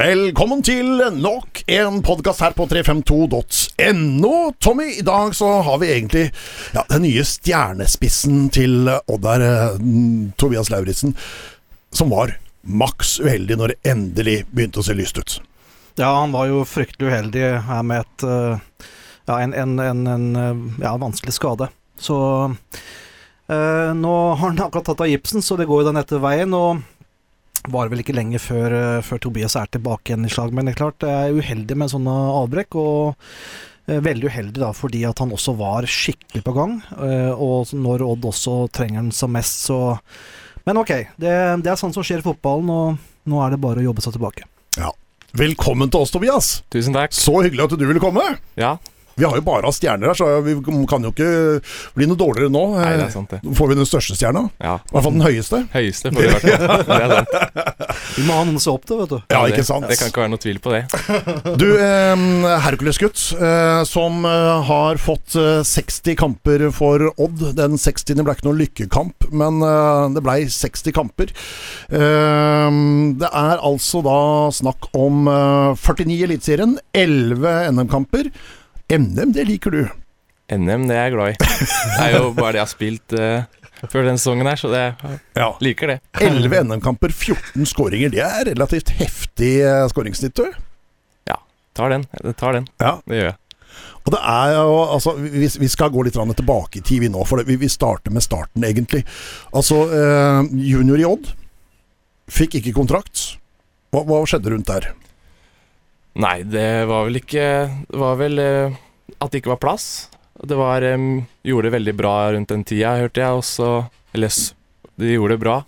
Velkommen til nok en podkast her på 352.no. Tommy, i dag så har vi egentlig ja, den nye stjernespissen til Oddar eh, Tobias Lauritzen, som var maks uheldig når det endelig begynte å se lyst ut. Ja, han var jo fryktelig uheldig her med et eh, ja, en, en, en, en eh, ja, vanskelig skade. Så eh, nå har han akkurat tatt av gipsen, så det går jo den etter veien. Og var vel ikke lenge før, eh, før Tobias er tilbake igjen i slag. Men det er klart, det er uheldig med sånne avbrekk. og eh, Veldig uheldig da, fordi at han også var skikkelig på gang. eh, Og når Odd også trenger han som mest, så Men ok, det, det er sånt som skjer i fotballen, og nå er det bare å jobbe seg tilbake. Ja. Velkommen til oss, Tobias. Tusen takk. Så hyggelig at du ville komme. Ja, Vi har jo bare hatt stjerner her, så vi kan jo ikke bli noe dårligere nå. nei, det er sant, det. Får vi den største stjerna. Ja. I hvert fall den høyeste. Høyeste får vi hvert fall. Det er sant. Vi må ha noen å se opp til, vet du. Ja, ikke sant? Det kan ikke være noe tvil på det. Du, eh, Hercules-gutt, eh, som eh, har fått eh, 60 kamper for Odd. Den 60. ble ikke noen lykkekamp, men eh, det blei 60 kamper. Eh, det er altså da snakk om eh, 49 i Eliteserien, 11 NM-kamper. NM, det liker du. NM, det er jeg glad i. Det er jo bare det jeg har spilt uh, før den sesongen her, så det, jeg Ja. liker det. 11 NM-kamper, 14 skåringer. Det er relativt heftig eh, skåringssnitt, du. Tar den. Jeg tar den. Ja. Det gjør jeg. Og det er jo, altså, vi, vi skal gå litt tilbake i tid vi nå, for det, vi, vi starter med starten, egentlig. Altså, eh, junior i Odd fikk ikke kontrakt. Hva, hva skjedde rundt der? Nei, det var vel ikke Det var vel eh, at det ikke var plass. Det var eh, Gjorde det veldig bra rundt den tida, hørte jeg, og så Eller de gjorde det bra.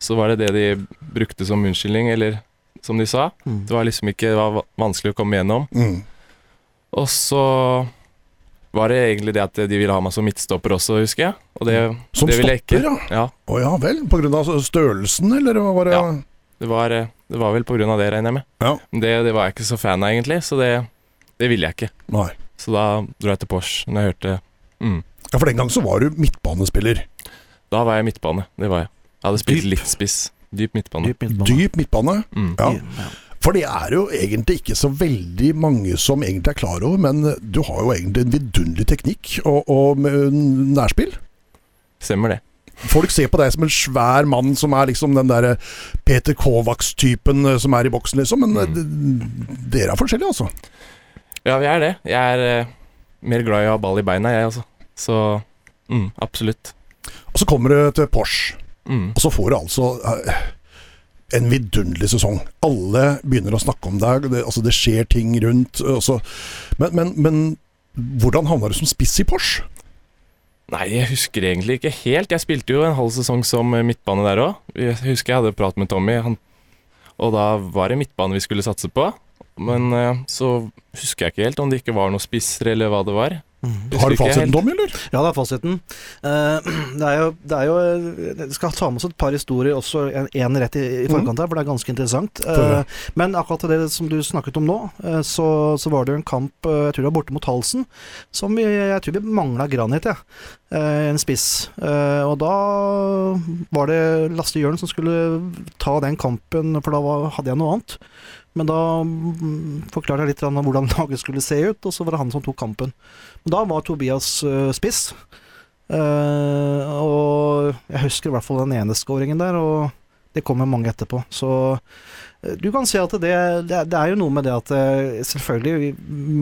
Så var det det de brukte som unnskyldning, eller som de sa. Mm. Det var liksom ikke Det var vanskelig å komme gjennom. Mm. Og så var det egentlig det at de ville ha meg som midtstopper også, husker jeg. Og det, Som det ville jeg stopper, ikke. ja. Ja, Å ja vel, på grunn av størrelsen, eller hva var det? Ja. Det var, eh, det var vel av det, regner jeg med. Ja. Det, det var jeg ikke så fan av, egentlig, så det, det ville jeg ikke. Nei. Så da dro jeg til Porsche når jeg hørte mm. Ja, for den gang så var du midtbanespiller. Da var jeg midtbane, det var jeg. Jeg hadde spilt Dyp. litt spiss. Dyp midtbane. Dyp midtbane. Dyp midtbane. Mm. Ja. Ja. For det er jo egentlig ikke så veldig mange som egentlig er klar over, men du har jo egentlig en vidunderlig teknikk og, og med nærspill. Stemmer det. Folk ser på deg som en svær mann som er liksom den der Peter Kovacs-typen eh, som er i boksen, liksom. Men mm. dere er forskjellige, altså. Ja, vi er det. Jeg er uh, mer glad i å ha ball i beina, jeg, altså. Så mm, absolutt. Og så kommer du til Porsche, Mm. og så får du altså uh, en vidunderlig sesong. Alle begynner å snakke om deg, det, altså det skjer ting rundt. Men, men, men hvordan havna du som spiss i Porsche? Nei, jeg husker egentlig ikke helt. Jeg spilte jo en halv sesong som midtbane der òg. Jeg husker jeg hadde prat med Tommy, han, og da var det midtbane vi skulle satse på. Men eh, så husker jeg ikke helt om det ikke var noen spisser eller hva det var. Mm. Har du fasiten. Tommy, eller? Ja, det er fasiten. Eh, det er jo, det er jo Jeg skal ta med oss et par historier, også en, en rett i, i forkant her, for det er ganske interessant. Eh, men akkurat det som du snakket om nå, eh, så, så var det jo en kamp, eh, jeg tror det var borte mot Halsen, som vi, jeg tror vi mangla granit, jeg. Eh, en spiss. Eh, og da var det Lasse Jørn som skulle ta den kampen, for da var, hadde jeg noe annet. Men da mm, forklarte jeg litt hvordan laget skulle se ut, og så var det han som tok kampen. Men da var Tobias eh, spiss. Eh, og jeg husker i hvert fall den ene skåringen der, og det kommer mange etterpå. Så eh, du kan si at det, det, er- jo noe med det at selvfølgelig vi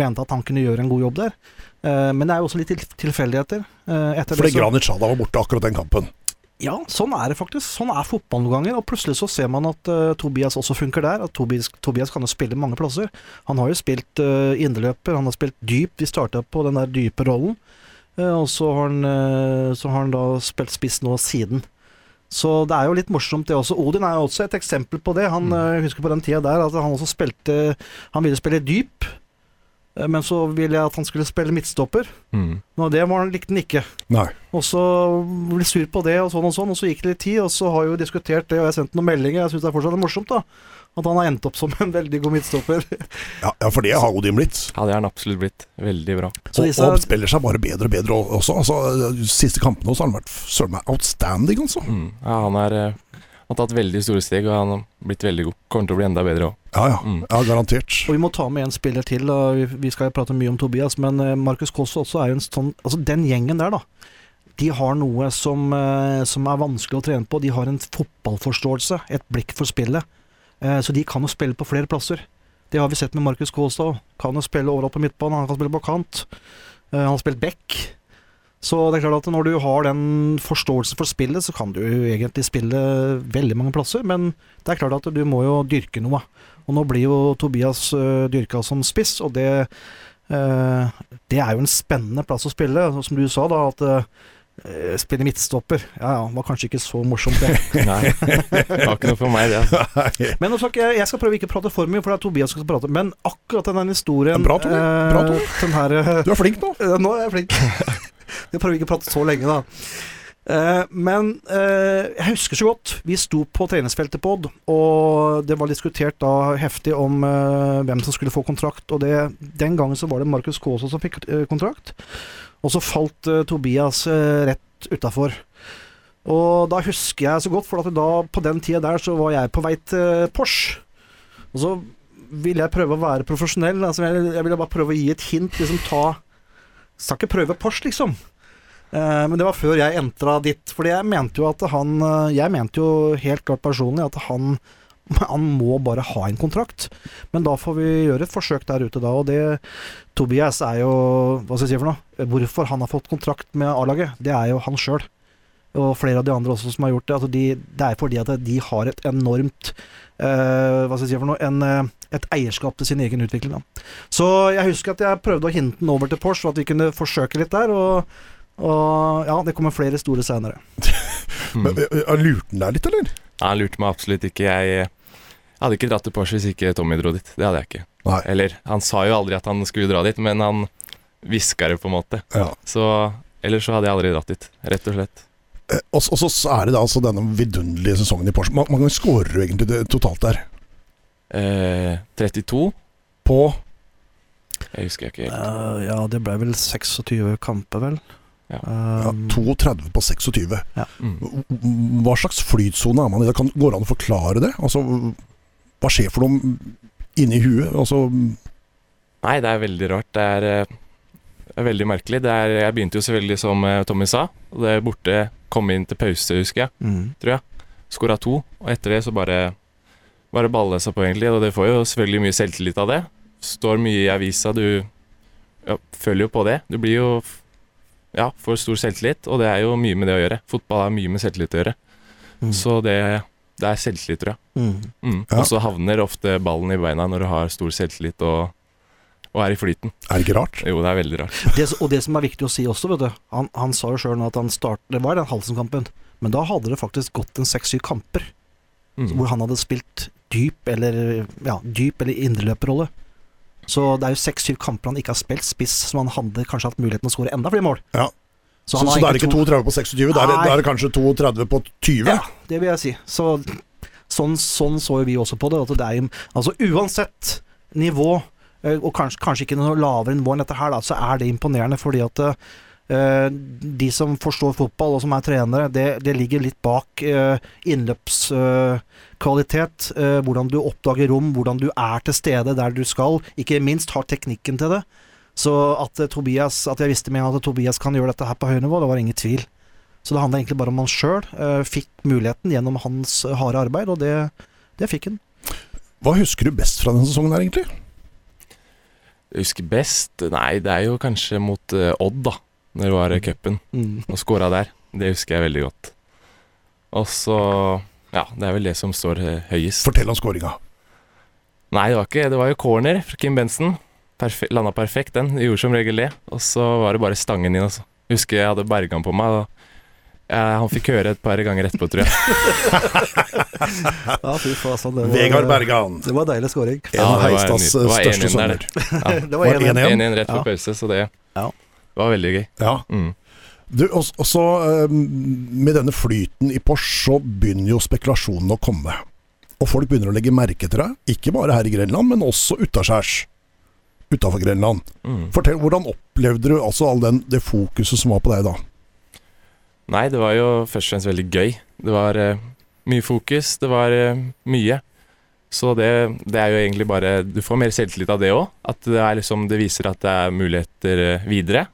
mente at han kunne gjøre en god jobb der, men det er jo også litt tilfeldigheter. Fordi Granit Xhada var borte akkurat den kampen. Ja, sånn er det faktisk. Sånn er fotball noen ganger. Og plutselig så ser man at uh, Tobias også funker der. At Tobias, Tobias kan jo spille mange plasser. Han har jo spilt uh, indreløper, han har spilt dyp. Vi starta på den der dype rollen. Uh, og så har, han, uh, så har han da spilt spiss nå siden. Så det er jo litt morsomt det også. Odin er jo også et eksempel på det. Han eh, husker på den tida der at han også spilte Han ville spille dyp, men så ville jeg at han skulle spille midtstopper. Mm. Og det var han, likte han ikke. Nei. Og så ble sur på det, og sånn og sånn, og så gikk det litt tid, og så har jeg jo diskutert det, og jeg har sendt noen meldinger. Jeg syns det er fortsatt morsomt, da. At han har endt opp som en veldig god midtstopper. Ja, ja for det har Odin blitt. Ja, det har han absolutt blitt. Veldig bra. Så Og, disse, og spiller seg bare bedre og bedre også. Altså, de siste kampene også har han vært søren meg outstanding, altså. Mm. Ja, han er, eh, har tatt veldig store steg, og han har blitt veldig god. Kommer til å bli enda bedre òg. Ja, ja. Mm. ja garantert. Og vi må ta med en spiller til. Og Vi- skal jo prate mye om Tobias, men eh, Markus Kåss også er jo en sånn Altså, den gjengen der, da. De har noe som, eh, som er vanskelig å trene på. De har en fotballforståelse, et blikk for spillet. Eh, Så de kan jo spille på flere plasser. Det har vi sett med Markus Kåstad. Kan jo spille overalt på midtbanen, han kan spille på kant. Han har spilt back. Så det er klart at når du har den forståelsen for spillet, så kan du egentlig spille veldig mange plasser, men det er klart at du må jo dyrke noe. Og nå blir jo Tobias uh, dyrka som spiss, og det Uh, Det er jo en spennende plass å spille. Og Som du sa, da, at uh, spille midtstopper Ja ja, var kanskje ikke så morsomt, det. Nei, det var ikke noe for meg, det. Altså. Men også, jeg skal prøve ikke å prate for mye, for det er Tobias som skal prate. Men akkurat den historien Ja, bra, eh, her, eh, Du er flink nå. Nå er jeg flink. Jeg prøver ikke å prate så lenge, da. Eh, men eh, jeg husker så godt. Vi sto på treningsfeltet på Odd, og det var diskutert da heftig om eh, hvem som skulle få kontrakt. Og det, den gangen så var det Markus Kaasa som fikk kontrakt, og så falt Tobias rett utafor. Og da husker jeg så godt, for da, på den tida der så var jeg på vei til Porsche. Og så ville jeg prøve å være profesjonell. Altså jeg, jeg ville bare prøve å gi et hint. Liksom ta Skal ikke prøve Porsch, liksom. Eh, men det var før jeg entra dit. Fordi jeg mente jo at han eh, Jeg mente jo helt klart personlig at han han må bare ha en kontrakt. Men da får vi gjøre et forsøk der ute, da. Og det Tobias er jo Hva skal jeg si for noe? Hvorfor han har fått kontrakt med A-laget, det er jo han sjøl. Og flere av de andre også som har gjort det. Altså de, det er fordi at de har et enormt eh, Hva skal jeg si for noe? En, eh, et eierskap til sin egen utvikling. Da. Så jeg husker at jeg prøvde å hinte den over til Porsche, og at vi kunne forsøke litt der. Og, og ja, det kommer flere store seinere. Mm. Men, Lurte han deg litt, eller? Han lurte meg absolutt ikke. Jeg, jeg hadde ikke dratt til Porsche hvis ikke Tommy dro dit. Det hadde jeg ikke. Nei. Eller, han sa jo aldri at han skulle dra dit, men han hviska det på en måte. Ja. Så ellers så hadde jeg aldri dratt dit, rett og slett. Eh, Og, så- er det da altså denne vidunderlige sesongen i Porsche. Hvor mange ganger skårer du egentlig det, totalt der? Eh, 32? På Jeg husker ikke helt. Eh, ja, det ble vel 26 kamper, vel. Ja. ja, Um, 32 på 26. Mm. Hva slags flytsone er man i? Det Kan, går det an å forklare det? Altså, hva skjer for noe inni huet? Altså, Nei, det er veldig rart. Det er, eh, det er veldig merkelig. Det er, jeg begynte jo selvfølgelig som eh, Tommy sa. Det er borte, kom inn til pause, husker jeg. mm. Skåra to, og etter det så bare Bare balle seg på, egentlig. Og det får jo selvfølgelig mye selvtillit av det. Står mye i avisa, du ja, følger jo på det. Du blir jo Ja, får stor selvtillit, og det er jo mye med det å gjøre. Fotball har mye med selvtillit å gjøre. Mm. Så det, det er selvtillit, tror jeg. Mm. Mm. Ja. Og så havner ofte ballen i beina når du har stor selvtillit og, og er i flyten. er det ikke rart? Jo, det er veldig rart. Det, og det som er viktig å si også, vet du Han, han sa jo sjøl at han start, Det var den Halsen-kampen, men da hadde det faktisk gått en seks-syv kamper Mm. hvor han hadde spilt dyp eller Ja, dyp eller indreløperrolle. Så det er jo seks-syv kamper han ikke har spilt spiss, som han hadde kanskje hatt muligheten å skåre enda flere mål. Ja. Så, så, så, da er det ikke egentlig 32 på 26, da er, det, da er det kanskje 32 på 20? Ja, det vil jeg si. Så sånn, sånn så vi også på det. At det er, altså uansett nivå, eh, og kanskje, kanskje ikke noe lavere nivå enn dette her, da, så er det imponerende fordi at uh, de som forstår fotball og som er trenere, det, det ligger litt bak uh, innløpskvalitet. eh, hvordan du oppdager rom, hvordan du er til stede der du skal. Ikke minst har teknikken til det. Så at, eh, Tobias, at jeg visste med at Tobias kan gjøre dette her på høy nivå, det var ingen tvil. Så det handla egentlig bare om han sjøl. fikk muligheten gjennom hans eh, harde arbeid, og det, det fikk han. Hva husker du best fra denne sesongen her, egentlig? Jeg husker best Nei, det er jo kanskje mot uh, Odd, da. Når det var i cupen. Mm. Og skåra der. Det husker jeg veldig godt. Og så Ja, det er vel det som står eh, høyest. Fortell om skåringa. Nei, det var ikke Det var jo corner fra Kim Benson. Perfe landa perfekt, den. Gjorde som regel det. Og så var det bare stangen inn, altså. Jeg Husker jeg hadde Bergan på meg. Og ja, han fikk høre et par ganger etterpå, tror jeg. Ja, fy faen. Det Vegard Bergan. Det var deilig scoring. Ja, det var Heistas nydelig. Det var største 1-1 der. Ja. det var Var 1-1. 1-1? 1-1 rett Ja. før pause, så det Ja. var veldig gøy. Ja. Mm. Du, også, og eh, Med denne flyten i Porsche så begynner jo spekulasjonene å komme. Og folk begynner å legge merke til deg, ikke bare her i Grenland, men også utaskjærs. Utafor Grenland. Mm. Fortell, Hvordan opplevde du altså all den, det fokuset som var på deg da? Nei, det var jo først og fremst veldig gøy. Det var uh, mye fokus. Det var uh, mye. Så det, det er jo egentlig bare Du får mer selvtillit av det òg. At det, er liksom, det viser at det er muligheter videre.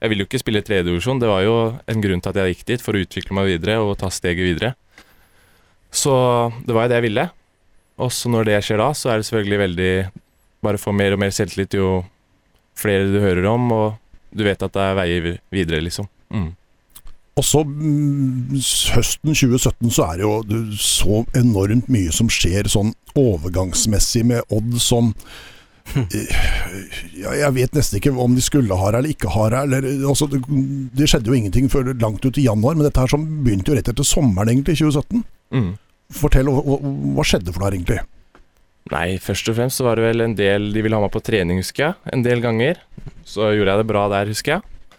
Jeg vil jo ikke spille tredjedivisjon. Det var jo en grunn til at jeg gikk dit, for å utvikle meg videre og ta steget videre. Så det var jo det jeg ville. Og så når det skjer da, så er det selvfølgelig veldig Bare få mer og mer selvtillit jo flere du hører om, og du vet at det er veier videre, liksom. Mm. Og så mm, høsten 2017 så er det jo så enormt mye som skjer sånn overgangsmessig med Odd som Jeg vet nesten ikke om de skulle ha det eller ikke ha det. Eller, altså, det. Skjedde jo ingenting før langt ut i januar, men dette her som begynte jo rett etter sommeren egentlig, 2017. Mm. Fortell, hva skjedde for deg egentlig? Nei, først og fremst så var det vel en del De ville ha meg på trening, husker jeg. En del ganger. Så gjorde jeg det bra der, husker jeg.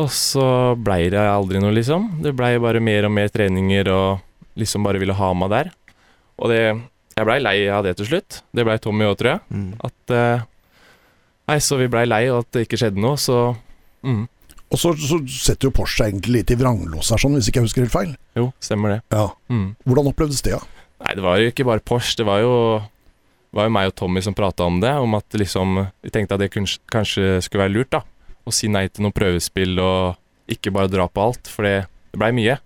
Og så blei det aldri noe, liksom. Det blei bare mer og mer treninger og liksom bare ville ha meg der. Og det Jeg blei lei av det til slutt. Det blei Tommy òg, tror jeg. Mm. At uh, Nei, så vi blei lei, og at det ikke skjedde noe, så mm. Og så, så setter jo Porsche egentlig litt i vranglås her, sånn, hvis ikke jeg husker helt feil. Jo, stemmer det. Ja. Mm. Hvordan opplevdes det? Ja? Nei, det var jo ikke bare Porsche. Det var jo, var jo meg og Tommy som prata om det. Om at liksom Vi tenkte at det kunne, kanskje skulle være lurt, da. Å si nei til noen prøvespill og ikke bare dra på alt. For det, det blei mye.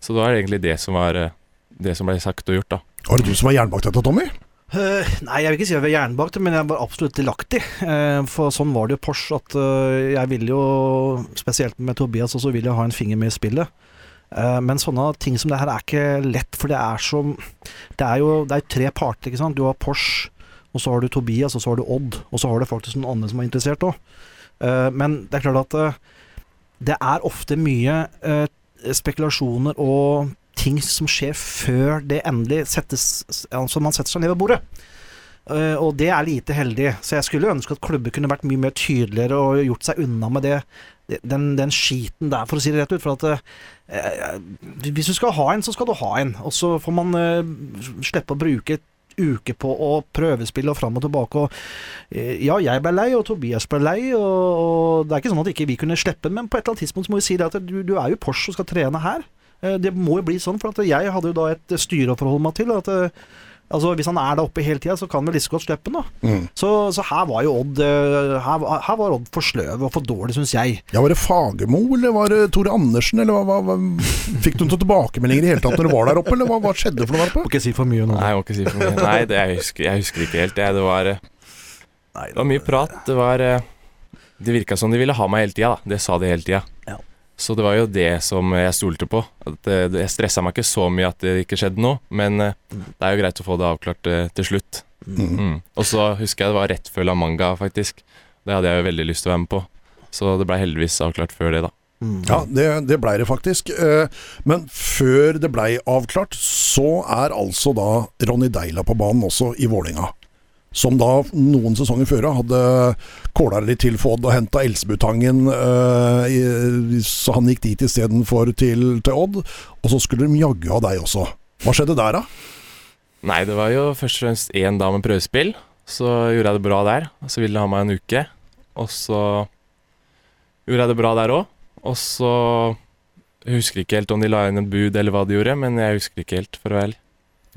Så det var egentlig det som var eh, det som ble sagt og gjort, da. Var det du som var jernbakt dette, Tommy? Uh, nei, jeg vil ikke si jeg var jernbakt, men jeg var absolutt delaktig. Uh, for sånn var det jo Porsche, at uh, jeg ville jo, spesielt med Tobias, også ville jeg ha en finger med i spillet. Men sånne ting som det her er ikke lett, for det er som Det er jo det er tre parter, ikke sant. Du har Porsche, og så har du Tobias, og så har du Odd, og så har du faktisk noen andre som er interessert òg. men det er klart at det er ofte mye spekulasjoner og ting som skjer før det endelig settes Altså man setter seg ned ved bordet. Uh, og det er lite heldig. Så jeg skulle ønske at klubber kunne vært mye mer tydeligere og gjort seg unna med det, den, den skiten der, for å si det rett ut. For at eh, hvis du skal ha en, så skal du ha en. Og så får man eh, slippe å bruke uke på å prøvespille og fram og tilbake. Og, ja, jeg ble lei, og Tobias ble lei, og, og det er ikke sånn at ikke vi kunne slippe, men på et eller annet tidspunkt må vi si det at du, du er jo Porsche og skal trene her. Eh, Det må jo bli sånn, for at jeg hadde jo da et styre å forholde meg til. At, eh, altså Hvis han er der oppe hele tida, så kan vi like godt slippe han. da. Mm. Så, så her var jo Odd eh, Her, her var Odd for sløv og for dårlig, syns jeg. Ja, Var det Fagermo, eller var det Tore Andersen, eller hva, hva, hva Fikk du noen tilbakemeldinger i hele tatt når du var der oppe, eller hva, hva skjedde for noe der oppe? Må ikke si for mye nå. Nei, jeg må ikke si for mye. Nei, det, jeg, husker, jeg husker ikke helt. Det, det, var, eh, Nei, det var mye prat. Det var eh, Det virka som de ville ha meg hele tida, da. Det sa de hele tida. Ja. Så det var jo det som jeg stolte på. At det, jeg stressa meg ikke så mye at det ikke skjedde noe, men eh, det er jo greit å få det avklart eh, til slutt. Mm. Mm. Og så husker jeg det var rett før La Manga, faktisk. Det hadde jeg jo veldig lyst til å være med på. Så det blei heldigvis avklart før det, da. Mm. Ja, det, det blei det faktisk. Eh, Men før det blei avklart, så er altså da Ronny Deila på banen også i Vålinga. Som da noen sesonger før hadde kåla litt til for Odd og henta Elsebutangen, øh, så han gikk dit istedenfor til, til Odd. Og så skulle de jaggu ha deg også. Hva skjedde der, da? Nei, det var jo først og fremst én dag med prøvespill. Så gjorde jeg det bra der. Så ville de ha meg en uke. Og så gjorde jeg det bra der òg. Og så Jeg husker ikke helt om de la inn et bud eller hva de gjorde, men jeg husker ikke helt, for å være ærlig.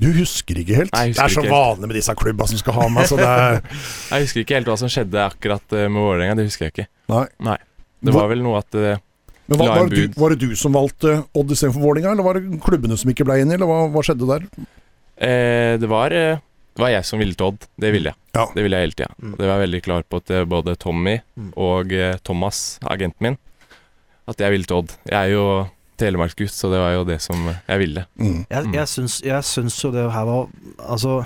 Du husker ikke helt? Nei, jeg det er så vanlig med disse klubba som skal ha meg, så det er Jeg husker ikke helt hva som skjedde akkurat eh, med Vålerenga. Det husker jeg ikke. Nei. Det var vel noe at det Men hva, var, det du, var det du som valgte Odd istedenfor Vålinga, eller var det klubbene som ikke ble inn i, eller hva, hva skjedde der? eh, det, var, eh, det var jeg som ville til Odd. Det ville jeg. Ja. Det ville jeg hele tida. Mm. Det var jeg veldig klar på til både Tommy Mm. og eh, Thomas, agenten min, at jeg ville til Odd. Jeg er jo telemarksgutt, så det var jo det som jeg ville. Mm. Jeg, Mm. jeg, syns, jeg syns jo det her var Altså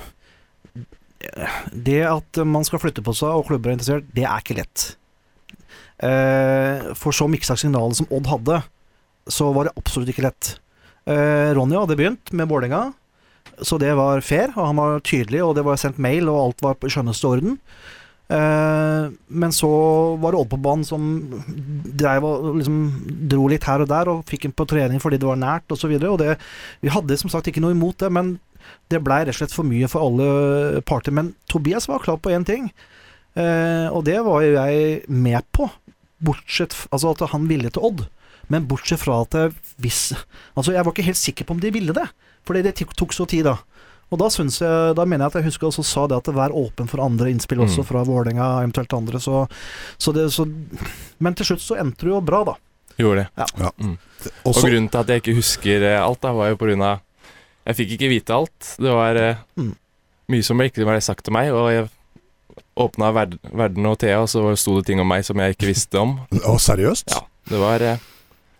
Det at man skal flytte på seg og klubber er interessert, det er ikke lett. Eh, for så miksa signaler som Odd hadde, så var det absolutt ikke lett. Eh, Ronny hadde begynt med Vålerenga, så det var fair, og han var tydelig, og det var sendt mail, og alt var på skjønneste orden. Eh, men så var det Odd på banen som og liksom dro litt her og der, og fikk en på trening fordi det var nært, osv. Vi hadde som sagt ikke noe imot det, men det blei rett og slett for mye for alle parter. Men Tobias var klar på én ting, eh, og det var jo jeg med på. Bortsett Altså at han ville til Odd. Men bortsett fra at hvis Altså, jeg var ikke helt sikker på om de ville det. Fordi det tok så tid, da. Og da synes jeg, da mener jeg at jeg husker også sa det at det var åpen for andre innspill også, Mm. fra Vålerenga eventuelt andre. Så, så det, så, men til slutt så endte det jo bra, da. Gjorde det. Ja. Mm. Og Og grunnen til at jeg ikke husker eh, alt, da, var jo på grunn av Jeg fikk ikke vite alt. Det var eh, Mm. mye som ikke ble sagt til meg, og jeg åpna verd Verden og Thea, og så sto det ting om meg som jeg ikke visste om. Å, seriøst? Ja, det var eh,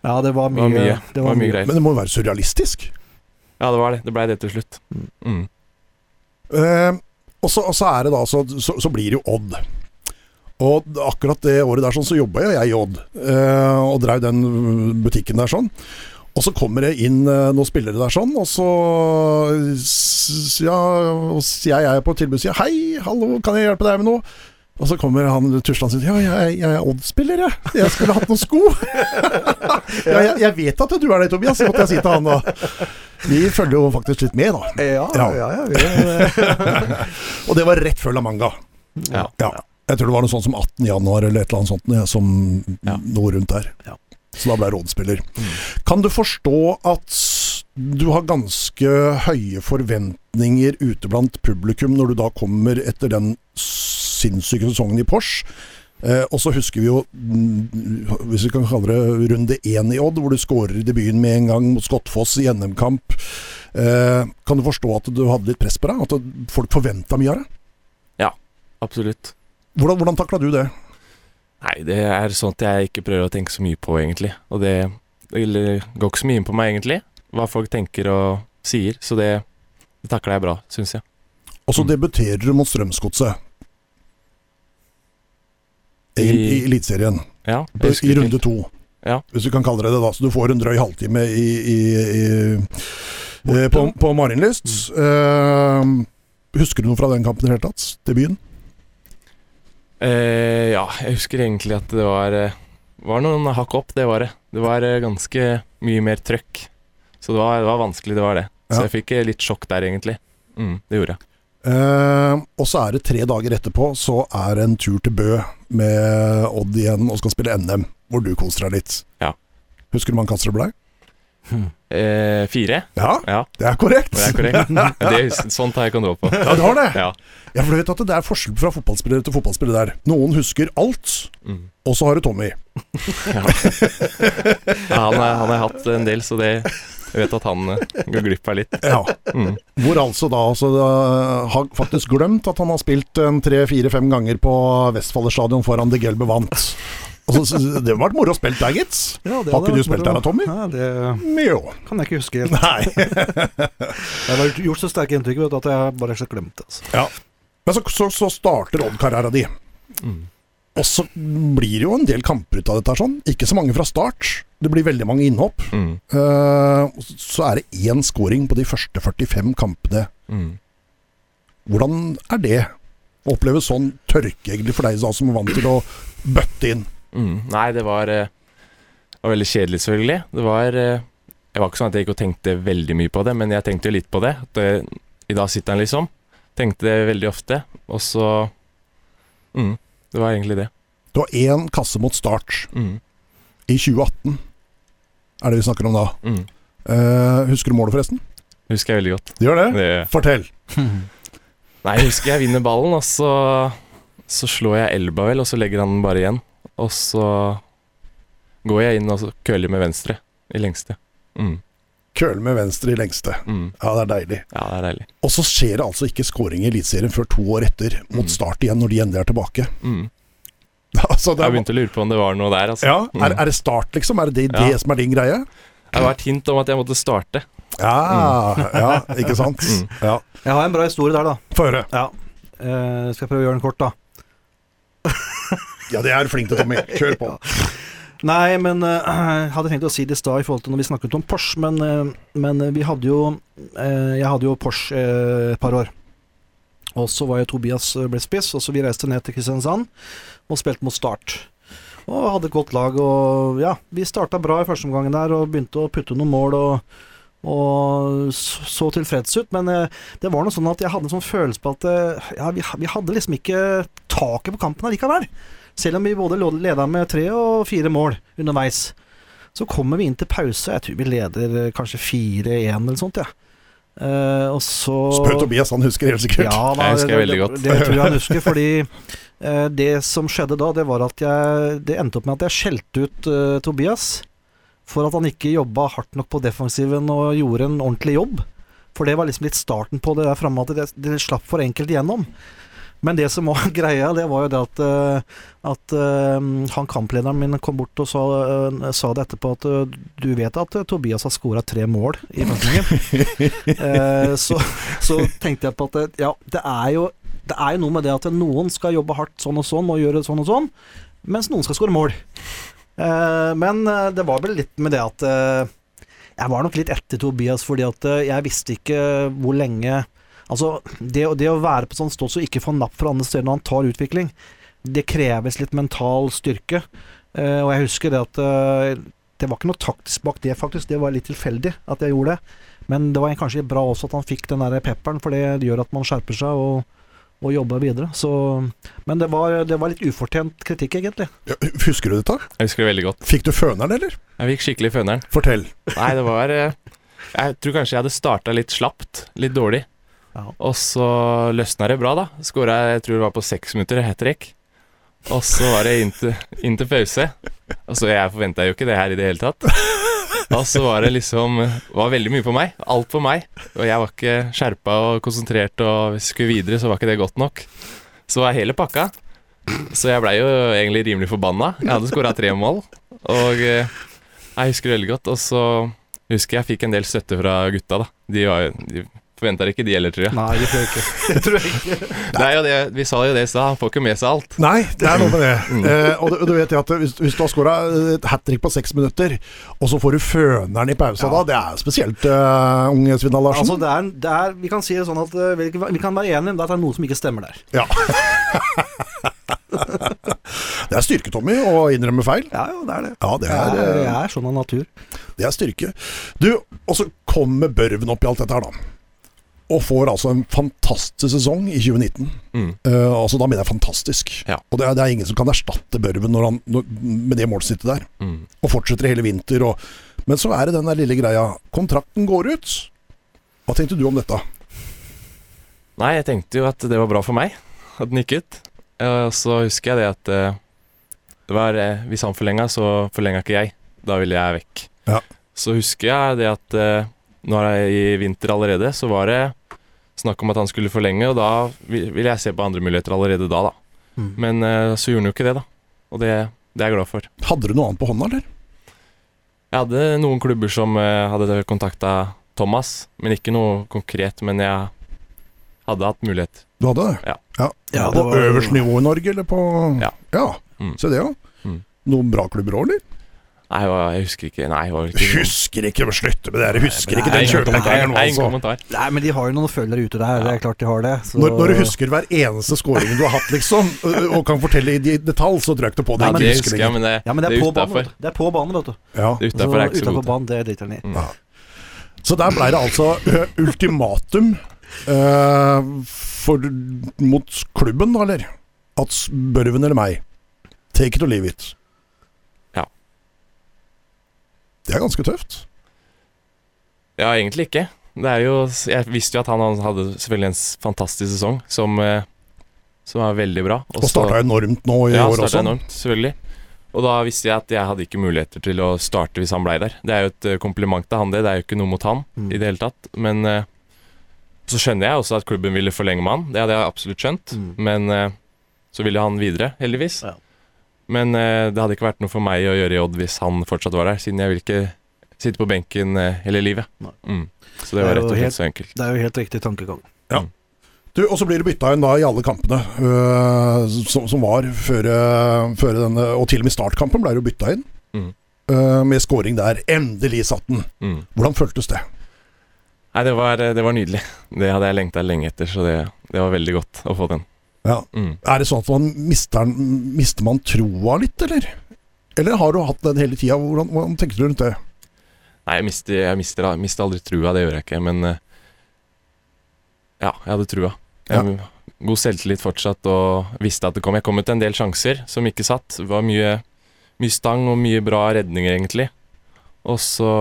Ja, det var Det mye. var mye. Det var mye. greier. Men det må jo være surrealistisk? Ja, det var det. Det blei det til slutt. Mm. Eh, og, så, og så er det da så, så, så blir det jo Odd. Og akkurat det året der sånn, så jobba jo jeg i Odd, uh, og drev den butikken der sånn. Og så kommer det inn uh, noen spillere der sånn, og så s- ja, og s- jeg er på tilbud og sier 'hei, hallo, kan jeg hjelpe deg med noe?' Og så kommer han tusland og sier 'ja, jeg, jeg er Odd-spiller, jeg. Jeg skulle hatt noen sko'. ja, jeg, jeg vet at du er det, Tobias, måtte jeg si til han da. Vi følger jo faktisk litt med, da. Ja, Ja. ja, ja. Og det var rett før La Manga. Ja. Ja. Jeg tror det var noe sånt som 18. januar eller et eller annet sånt, som noe rundt der. Ja. Så da ble jeg rådspiller. Mm. Kan du forstå at du har ganske høye forventninger ute blant publikum når du da kommer etter den sinnssyke sesongen i Porsche? Eh, og så husker vi jo, mm, hvis vi kan kalle det runde én i Odd, hvor du skårer i debuten med en gang mot Skottfoss i NM-kamp. Eh, kan du forstå at du hadde litt press på deg? At folk forventa mye av deg? Absolutt. Hvordan, hvordan takla du det? Nei, det er sånt jeg ikke prøver å tenke så mye på, egentlig. Og det, det går ikke så mye inn på meg, egentlig, hva folk tenker og sier. Så det, det takler jeg bra, syns jeg. Og så debuterer du mot Strømsgodset. I, I- Eliteserien. Ja, I runde to. Ja. Hvis du kan kalle det det, da. Så du får en drøy halvtime i, i, eh, på, på Marienlyst. Mm. Eh, husker du noe fra den kampen i det hele tatt? Debuten? Eh, ja, jeg husker egentlig at det var, eh, var noen hakk opp, det var det. Det var eh, ganske mye mer trøkk. Så det var, det var vanskelig, det var det. Så Ja. jeg fikk eh, litt sjokk der, egentlig. Mm, det gjorde jeg. Eh, og så er det tre dager etterpå, så er det en tur til Bø med Odd igjen og skal spille NM, hvor du koser deg litt. Ja. Husker du hva mange kasser det ble? Eh, fire? Ja, Ja, det er korrekt. det er korrekt. Det, sånt har jeg kontroll på. Ja, du har det. Ja. Ja, for du vet at det er forskjell fra fotballspillere til fotballspillere der. Noen husker alt, Mm. og så har du Tommy. Ja. han, han har hatt en del, så det, jeg vet at han eh, går glipp av litt. Ja. Mm. Hvor altså da altså, har faktisk glemt at han har spilt en tre-fire-fem ganger på Vestfoller stadion foran De Gelbe vant. Altså, det har vært moro å spille der, gitt. Ja, Har ikke du spilt der da. Tommy? Ja, det Jo. kan jeg ikke huske helt. Nei. Jeg har gjort så sterke inntrykk vet at jeg bare har glemt det. Altså. Ja. Men så, så, så starter Odd-karrieren din. Mm. Og så blir det jo en del kamper ut av dette. sånn Ikke så mange fra start. Det blir veldig mange innhopp. Mm. Uh, så er det én scoring på de første 45 kampene. Mm. Hvordan er det å oppleve sånn tørke egentlig for deg da, som er vant til å bøtte inn? Mm. Nei, det var, eh, det var veldig kjedelig, selvfølgelig. Det var eh, Jeg var ikke sånn at jeg gikk og tenkte veldig mye på det, men jeg tenkte jo litt på det. Eh, I dag sitter han, liksom. Tenkte det veldig ofte. Og så mm, Det var egentlig det. Du har én kasse mot start Mm. i 2018, er det vi snakker om da. Mm. Eh, husker du målet, forresten? Husker jeg veldig godt. Du gjør det? Det, Fortell. nei, jeg husker jeg vinner ballen, og så, så slår jeg Elba vel, og så legger han den bare igjen. Og så går jeg inn og så køller med venstre i lengste. Mm. Køle med venstre i lengste. Mm. Ja, det er deilig. Ja, det er deilig. Og så skjer det altså ikke scoring i Eliteserien før to år etter, mot Mm. start igjen, når de endelig er tilbake. Mm. altså, det Jeg er, begynte å lure på om det var noe der. Altså. ja, Mm. er, er det start, liksom? Er det det, Ja. som er din greie? Det var et hint om at jeg måtte starte. Ja, ja ikke sant? Mm. Ja. Jeg har en bra historie der, da. Få høre. Ja. Uh, skal jeg prøve å gjøre den kort, da. Ja, det er du flink til, Tommy. Kjør på. Nei, men eh, jeg hadde tenkt å si det i stad i forhold til når vi snakket om Porsche, men, eh, men vi hadde jo eh, Jeg hadde jo Porsche eh, et par år. Og så var jo Tobias eh, ble og så vi reiste ned til Kristiansand og spilte mot Start. Og hadde et godt lag, og ja, vi starta bra i første omgang der og begynte å putte noen mål og, og så, tilfreds ut. Men eh, det var noe sånn at jeg hadde en sånn følelse på at eh, ja, vi, vi hadde liksom ikke taket på kampen allikevel. Selv om vi både leda med tre og fire mål underveis. Så kommer vi inn til pause, jeg tror vi leder eh, kanskje 4-1 eller sånt, ja. Uh, og så Spør Tobias, han husker helt sikkert. Ja, da, Jeg husker det, veldig godt. Det, tror jeg han husker, fordi uh, det som skjedde da, det var at jeg Det endte opp med at jeg skjelte ut uh, Tobias for at han ikke jobba hardt nok på defensiven og gjorde en ordentlig jobb. For det var liksom litt starten på det der framme at det, det slapp for enkelt igjennom. Men det som var greia, det var jo det at, eh, at eh, han kamplederen min kom bort og sa, eh, sa det etterpå at du vet at Tobias har skåra tre mål i møtningen. Eh, så, så tenkte jeg på at ja, det er, jo, det er jo noe med det at noen skal jobbe hardt sånn og sånn og gjøre sånn og sånn, mens noen skal skåre mål. Eh, men det var vel litt med det at jeg var nok litt etter Tobias fordi at jeg visste ikke hvor lenge Altså, det, det å være på sånn stås og ikke få napp fra andre steder når han tar utvikling, det kreves litt mental styrke. Uh, og jeg husker det at uh, det var ikke noe taktisk bak det, faktisk. Det var litt tilfeldig at jeg gjorde det. Men det var kanskje bra også at han fikk den der pepperen, for det gjør at man skjerper seg og, og jobber videre. Så, men det var, det var litt ufortjent kritikk, egentlig. Ja, Husker du dette? Jeg husker det veldig godt. Fikk du føneren, eller? Jeg fikk skikkelig føneren. Fortell. Nei, det var eh, Jeg tror kanskje jeg hadde starta litt slapt, litt dårlig. Ja. Og så løsna det bra, da. Skåra jeg tror det var på seks minutter, hat trick. Og så var det inn til, pause. Altså, jeg forventa jo ikke det her i det hele tatt. Og så var det liksom var veldig mye på meg. Alt på meg. Og jeg var ikke skjerpa og konsentrert, og hvis jeg skulle videre, så var ikke det godt nok. Så var hele pakka. Så jeg blei jo egentlig rimelig forbanna. Jeg hadde skåra tre mål, og eh, jeg husker det veldig godt. Og så husker jeg fikk en del støtte fra gutta, da. De, var, jo- forventa ikke de heller, tror jeg. Nei, det tror jeg ikke. Det tror jeg ikke. Det er jo det, vi sa jo det i stad, han får ikke med seg alt. Nei, det er noe med det. Mm. Eh, og, du, du vet jo at hvis, hvis du har skåra et hat trick på seks minutter, og så får du føneren i pausa Ja. da, det er spesielt, uh, unge Svindal Larsen. Altså, det er, det er, vi kan si det sånn at eh, vi, vi kan være enige om at det er noe som ikke stemmer der. Ja. det er styrke, Tommy, å innrømme feil. Ja, jo, det er det. Ja, det Jeg er, er, eh, jeg er sånn av natur. det er styrke. Du, og så kommer Børven opp i alt dette her, da. Og får altså en fantastisk sesong i 2019. Mm. Uh, altså Da mener jeg fantastisk. Ja. Og det er, det er ingen som kan erstatte Børven når han, når, med det målsnittet der. Mm. Og fortsetter hele vinter. Og, men så er det den der lille greia. Kontrakten går ut. Hva tenkte du om dette? Nei, jeg tenkte jo at det var bra for meg at den gikk ut. Og Så husker jeg det at eh, det var eh, Hvis han forlenga, så forlenga ikke jeg. Da ville jeg vekk. Ja. Så husker jeg det at eh, nå er jeg i vinter allerede, så var det snakk om at han skulle forlenge, og da vil- ville jeg se på andre muligheter allerede da, da. Mm. Men eh, så gjorde han jo ikke det, da. Og det, det er jeg glad for. Hadde du noe annet på hånda, eller? Jeg hadde noen klubber som eh, hadde kontakta Thomas, men ikke noe konkret. Men jeg hadde hatt mulighet. Du hadde det? Ja. Ja, på det var- øverste nivå i Norge, eller på Ja. Ja, Mm. se det, ja. Mm. Noen bra klubber òg, eller? Nei, jeg husker ikke. Nei, jeg var ikke Husker ikke, Slutt med det der. Husker Nei, ikke den kjøpegreieren, Nei, altså. Nei, men de har jo noen følgere ute der. Det er klart de har det. Så... Når, når du husker hver eneste scoring du har hatt, liksom, og- kan fortelle i detalj, så drøk du på det. Nei, men det husker jeg, men det, Ja, men det er, det på er banen. vet du. Det er på banen, vet du. Ja. Det er Utafor er utenfor banen, det driter han i. Mm. Ja. Så der ble det altså ultimatum uh, for, mot klubben, da, eller? At Børven eller meg. Take it or leave it. Ja. Det er ganske tøft. Ja, egentlig ikke. Det er jo Jeg visste jo at han hadde selvfølgelig en fantastisk sesong som, eh, som var veldig bra. Og starta enormt nå i ja, år starta også. enormt, selvfølgelig. Og da visste jeg at jeg hadde ikke muligheter til å starte hvis han blei der. Det er jo et eh, kompliment til han, det. Det er jo ikke noe mot han Mm. i det hele tatt. Men eh, så skjønner jeg også at klubben ville forlenge med han. Det hadde jeg absolutt skjønt. Mm. Men så ville han videre, heldigvis. Ja. Men eh, det hadde ikke vært noe for meg å gjøre i Odd hvis han fortsatt var der, siden jeg vil ikke sitte på benken eh, hele livet. Mm. Så det er var jo rett og slett så enkelt. Det er jo helt riktig tankegang. Du, Og så blir du bytta inn da i alle kampene uh, som, som var før, før denne Og til og med startkampen ble du bytta inn. Mm. med scoring der. Endelig satt den. Mm. Hvordan føltes det? Nei, det var, det var nydelig. Det hadde jeg lengta lenge etter, så det, det var veldig godt å få den. Ja. Mm. Er det sånn at man mister, mister man troa litt, eller? Eller har du hatt den hele tida? Hvordan, hvordan tenker du rundt det? Nei, jeg mister, jeg mister, jeg mister aldri trua, det gjør jeg ikke, men eh, Ja, jeg hadde trua. Jeg, God selvtillit fortsatt, og visste at det kom. Jeg kom ut en del sjanser som ikke satt. Det var mye, mye stang og mye bra redninger, egentlig. Og så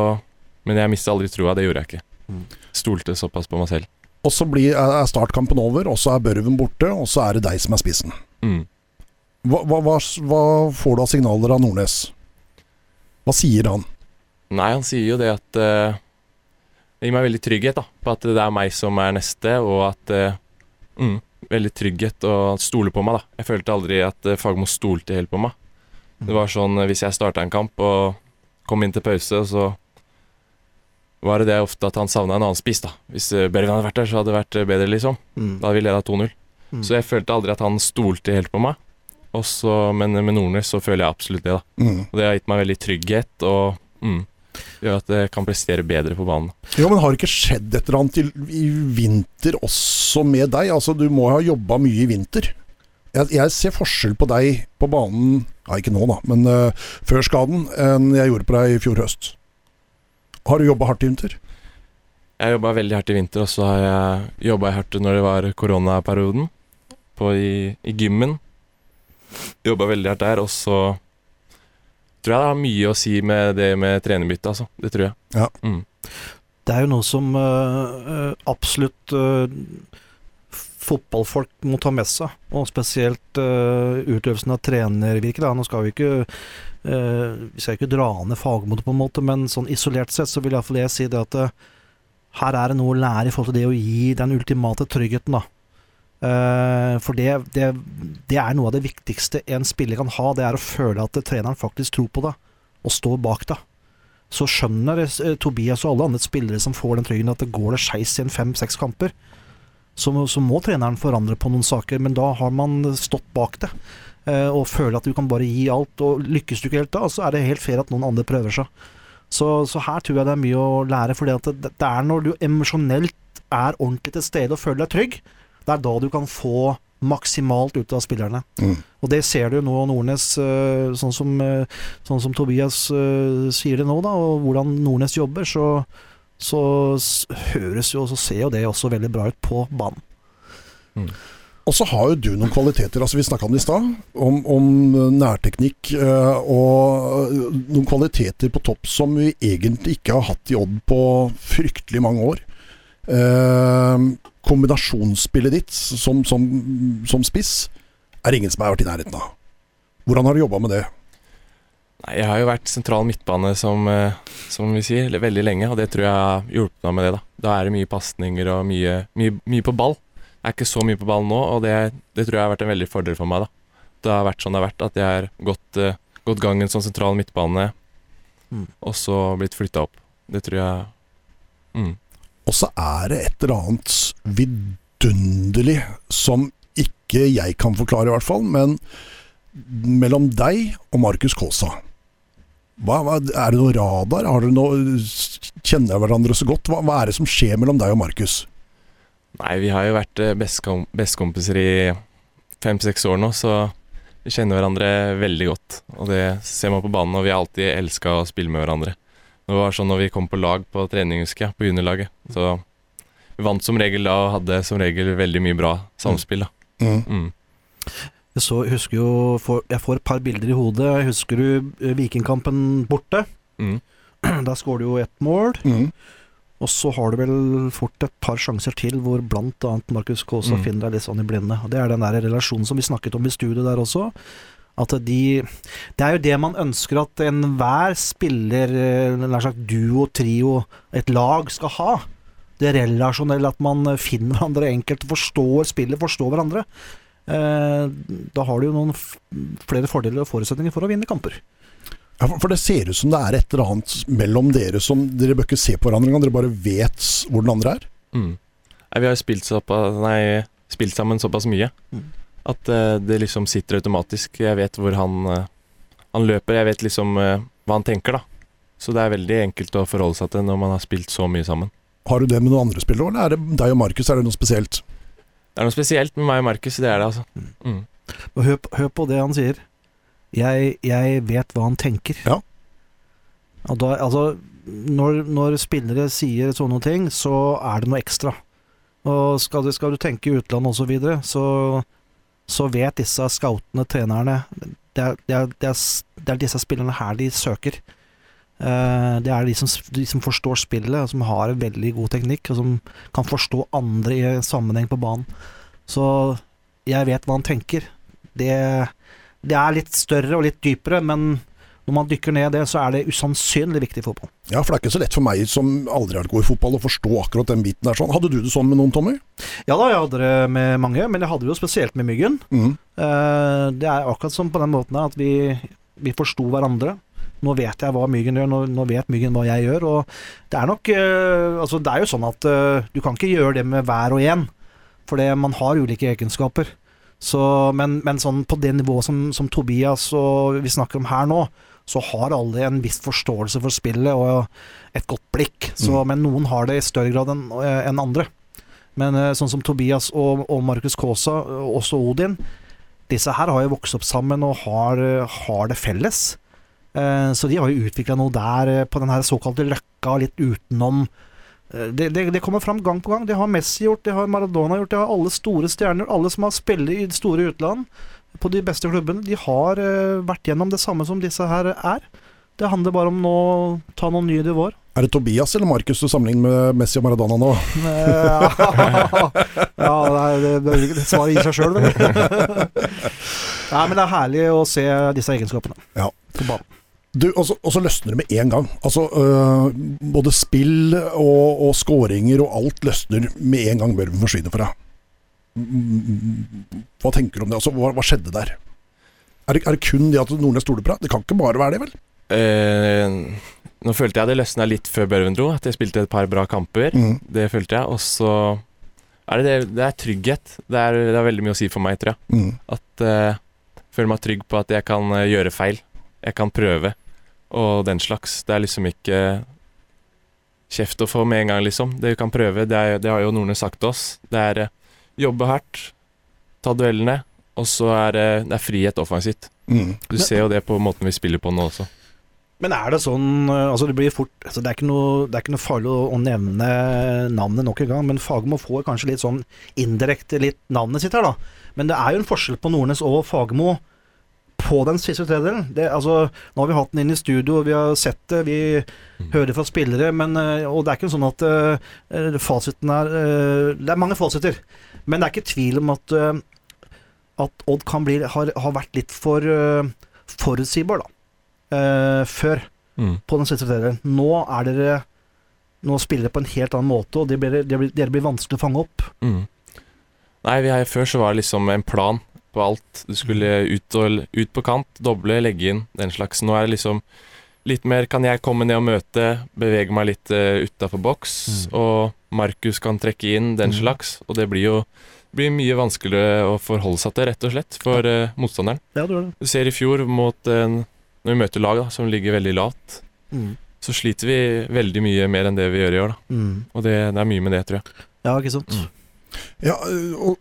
Men jeg mista aldri trua, det gjorde jeg ikke. Mm. Stolte såpass på meg selv. Og så blir, er startkampen over, og så er Børven borte, og så er det deg som er spissen. Mm. Hva, hva, hva, får du av signaler av Nordnes? Hva sier han? Nei, han sier jo det at uh, Det gir meg veldig trygghet da, på at det er meg som er neste, og at uh, mm, Veldig trygghet og stole på meg, da. Jeg følte aldri at uh, Fagmo stolte helt på meg. Det var sånn eh, hvis jeg starta en kamp og kom inn til pause, så var det det ofte at han savna en annen spiss, da. Hvis Bergen hadde vært der, så hadde det vært eh, bedre, liksom. Mm. Da hadde vi leda 2-0. Mm. Så jeg følte aldri at han stolte helt på meg. Også, men med Nordnes så føler jeg absolutt det, da. Mm. Og det har gitt meg veldig trygghet og mm, gjør at jeg kan prestere bedre på banen. Jo, men har det ikke skjedd et eller annet i, i vinter også med deg? Altså, du må ha jobba mye i vinter. Jeg, jeg ser forskjell på deg på banen, ja ikke nå da, men uh, før skaden, enn jeg gjorde på deg i fjor høst. Har du jobba hardt i vinter? Jeg jobba veldig hardt i vinter, og så har jeg jobba hardt når det var koronaperioden. På i, i gymmen. Jobba veldig hardt der, og så tror jeg det har mye å si med det med trenerbytte, altså. Det tror jeg. Ja. Mm. Det er jo noe som øh, absolutt øh, fotballfolk må ta med seg, og spesielt uh, utøvelsen av trenervirket. Da. Nå skal vi ikke uh, Vi skal ikke dra ned fagmåte på en måte, men sånn isolert sett så vil iallfall jeg si det at uh, her er det noe å lære i forhold til det å gi den ultimate tryggheten, da. Uh, for det, det, det er noe av det viktigste en spiller kan ha, det er å føle at treneren faktisk tror på det, og står bak det så skjønner Tobias og alle andre spillere som får den tryggheten at det går det skeis i en fem-seks kamper, så, så må treneren forandre på noen saker, men da har man stått bak det. eh, Og føler at du kan bare gi alt, og lykkes du ikke helt da, så er det helt fair at noen andre prøver seg. Så, så her tror jeg det er mye å lære, for det, det er når du emosjonelt er ordentlig til stede og føler deg trygg, det er da du kan få maksimalt ut av spillerne. Mm. Og det ser du nå Nordnes, eh, sånn som, eh, sånn som Tobias sier det nå, da, og hvordan Nordnes jobber, så, så høres jo og så ser jo det også veldig bra ut på banen. Og så har jo du noen kvaliteter, altså vi snakka om det i stad, om, om nærteknikk eh, og noen kvaliteter på topp som vi egentlig ikke har hatt i Odd på fryktelig mange år. Eh, kombinasjonsspillet ditt som, som, som spiss er ingen som har vært i nærheten av. Hvordan har du jobba med det? Nei, jeg har jo vært sentral midtbane, som, eh, som vi sier, veldig lenge, og det tror jeg har hjulpet meg med det. Da Da er det mye pasninger og mye, mye, mye på ball. Jeg er ikke så mye på ball nå, og det, det tror jeg har vært en veldig fordel for meg. da Det har vært sånn det har vært, at jeg har gått, eh, gått gangen som sentral midtbane, Mm. og så blitt flytta opp. Det tror jeg mm. Og så er det et eller annet vidunderlig som ikke jeg kan forklare, i hvert fall, men mellom deg og Markus Kaasa. Hva, hva, er det noe radar? Har dere noe, kjenner dere hverandre så godt? Hva, hva er det som skjer mellom deg og Markus? Nei, vi har jo vært eh, bestekompiser i fem-seks år nå, så vi kjenner hverandre veldig godt. Og det ser man på banen, og vi har alltid elska å spille med hverandre. Det var sånn når vi kom på lag på trening, husker jeg, på juniorlaget. Så vi vant som regel da, og hadde som regel veldig mye bra samspill, da. Mm. Mm. Jeg så, husker jo, får- jeg får et par bilder i hodet. Husker du eh, Vikingkampen borte? Mm. Der skårer du jo ett mål. Mm. Og så har du vel fort et par sjanser til hvor blant annet Markus Kaasa Mm. finner deg litt sånn i blinde. Og Det er den der relasjonen som vi snakket om i studio der også. At de Det er jo det man ønsker at enhver spiller, eh, nær sagt duo, trio, et lag skal ha. Det relasjonelle, at man finner hverandre enkelt, forstår spillet, forstår hverandre. Eh, da har du jo noen flere fordeler og forutsetninger for å vinne kamper. Ja, for, det ser ut som det er et eller annet mellom dere som Dere bør ikke se på hverandre engang, dere bare vet hvor den andre er. Mm. Nei, vi har jo spilt, såpass, nei, spilt sammen såpass mye Mm. at eh, det liksom sitter automatisk. Jeg vet hvor han, eh, han løper, jeg vet liksom hva han tenker, da. Så det er veldig enkelt å forholde seg til når man har spilt så mye sammen. Har du det med noen andre spillere, eller er det deg og Markus? Er det noe spesielt? Det er noe spesielt med meg og Markus, det er det, altså. Mm. Hør, på- hør på det han sier. Jeg, jeg vet hva han tenker. Ja. Og da, altså, når, når spillere sier sånne ting, så er det noe ekstra. Og skal du, skal du tenke utland osv., så, videre, så så vet disse scoutene, trenerne det er, det, er, det, er, det er disse spillerne her de søker. Eh, det er de som, de som forstår spillet, og som har en veldig god teknikk, og som kan forstå andre i en sammenheng på banen. Så jeg vet hva han tenker. Det, det er litt større og litt dypere, men når man dykker ned i det, så er det usannsynlig viktig fotball. Ja, for det er ikke så lett for meg som aldri har gått i fotball, å forstå akkurat den biten der sånn. Hadde du det sånn med noen, Tommy? Ja da, jeg hadde det med mange, men jeg hadde det jo spesielt med Myggen. Mm. Eh, det er akkurat som på den måten her at vi, vi forsto hverandre. Nå vet jeg hva Myggen gjør, nå, nå vet Myggen hva jeg gjør. Og det er nok uh, Altså, det er jo sånn at uh, du kan ikke gjøre det med hver og en, for det, man har ulike egenskaper. Så, men, men sånn på det nivået som, som Tobias og vi snakker om her nå, så har alle en viss forståelse for spillet og et godt blikk. Så, Men noen har det i større grad enn en andre. Men eh, sånn som Tobias og, og Markus Kaasa, og også Odin, disse her har jo vokst opp sammen og har, har det felles. Eh, Så de har jo utvikla noe der eh, på den her såkalte løkka, litt utenom. Eh, Det, det, det kommer fram gang på gang. Det har Messi gjort, det har Maradona gjort, det har alle store stjerner. Alle som har spilt i store utland, på de beste klubbene, de har vært gjennom det samme som disse her er. Det handler bare om nå å ta noen nye nivåer. Er det Tobias eller Markus du sammenligner med Messi og Maradona nå? Ja, det, det, det svaret gir seg sjøl, vel. Nei, men det er herlig å se disse egenskapene Ja. på banen. Du, og så, og så løsner det med en gang. Altså, øh, både spill og, og skåringer og alt løsner med en gang Børven forsvinner fra. deg. Hva tenker du om det? Altså, hva, hva skjedde der? Er det, er det kun det at Nordnes stoler på deg? Det kan ikke bare være det, vel? Eh, nå følte jeg det løsna litt før Børven dro, at jeg spilte et par bra kamper. Mm. Det følte jeg. Og så er det, det, det er trygghet. Det er, det er veldig mye å si for meg, tror jeg. Mm. At eh, jeg føler meg trygg på at jeg kan eh, gjøre feil. Jeg kan prøve, og den slags. Det er liksom ikke kjeft å få med en gang, liksom. Det vi kan prøve, det, er, det har jo Nordnes sagt til oss. Det er eh, jobbe hardt, ta duellene, og så er det, det er frihet offensivt. Mm. Du ser jo det på måten vi spiller på nå også. Men er det sånn eh, Altså, det blir fort altså det, er ikke noe, det er ikke noe farlig å, å nevne navnet nok en gang, men Fagermo får kanskje litt sånn indirekte litt navnet sitt her, da. Men det er jo en forskjell på Nordnes og Fagermo på den siste tredjedelen. Det, altså, nå har vi hatt den inn i studio, vi har sett det, vi hører det fra spillere, men, eh, og det er ikke sånn at uh, fasiten er uh, Det er mange fasiter, men det er ikke tvil om at, uh, at Odd kan bli, har, har vært litt for forutsigbar, da. før Mm. på den siste tredjedelen. Nå er dere Nå spiller dere på en helt annen måte, og det blir, det blir, dere blir vanskelig å fange opp. Mm. Nei, vi før så var det liksom en plan på alt. Du skulle ut, og, ut på kant, doble, legge inn, den slags. Nå er det liksom litt mer Kan jeg komme ned og møte, bevege meg litt uh, utafor boks, Mm. og Markus kan trekke inn, den Mm. slags. Og det blir jo blir mye vanskeligere å forholde seg til, rett og slett, for uh, motstanderen. Ja, du det. Du ser i fjor mot eh, Når vi møter lag da, som ligger veldig lavt, Mm. så sliter vi veldig mye mer enn det vi gjør i år. da Mm. Og det, det er mye med det, tror jeg. Ja, ikke sant. Ja, øh, og,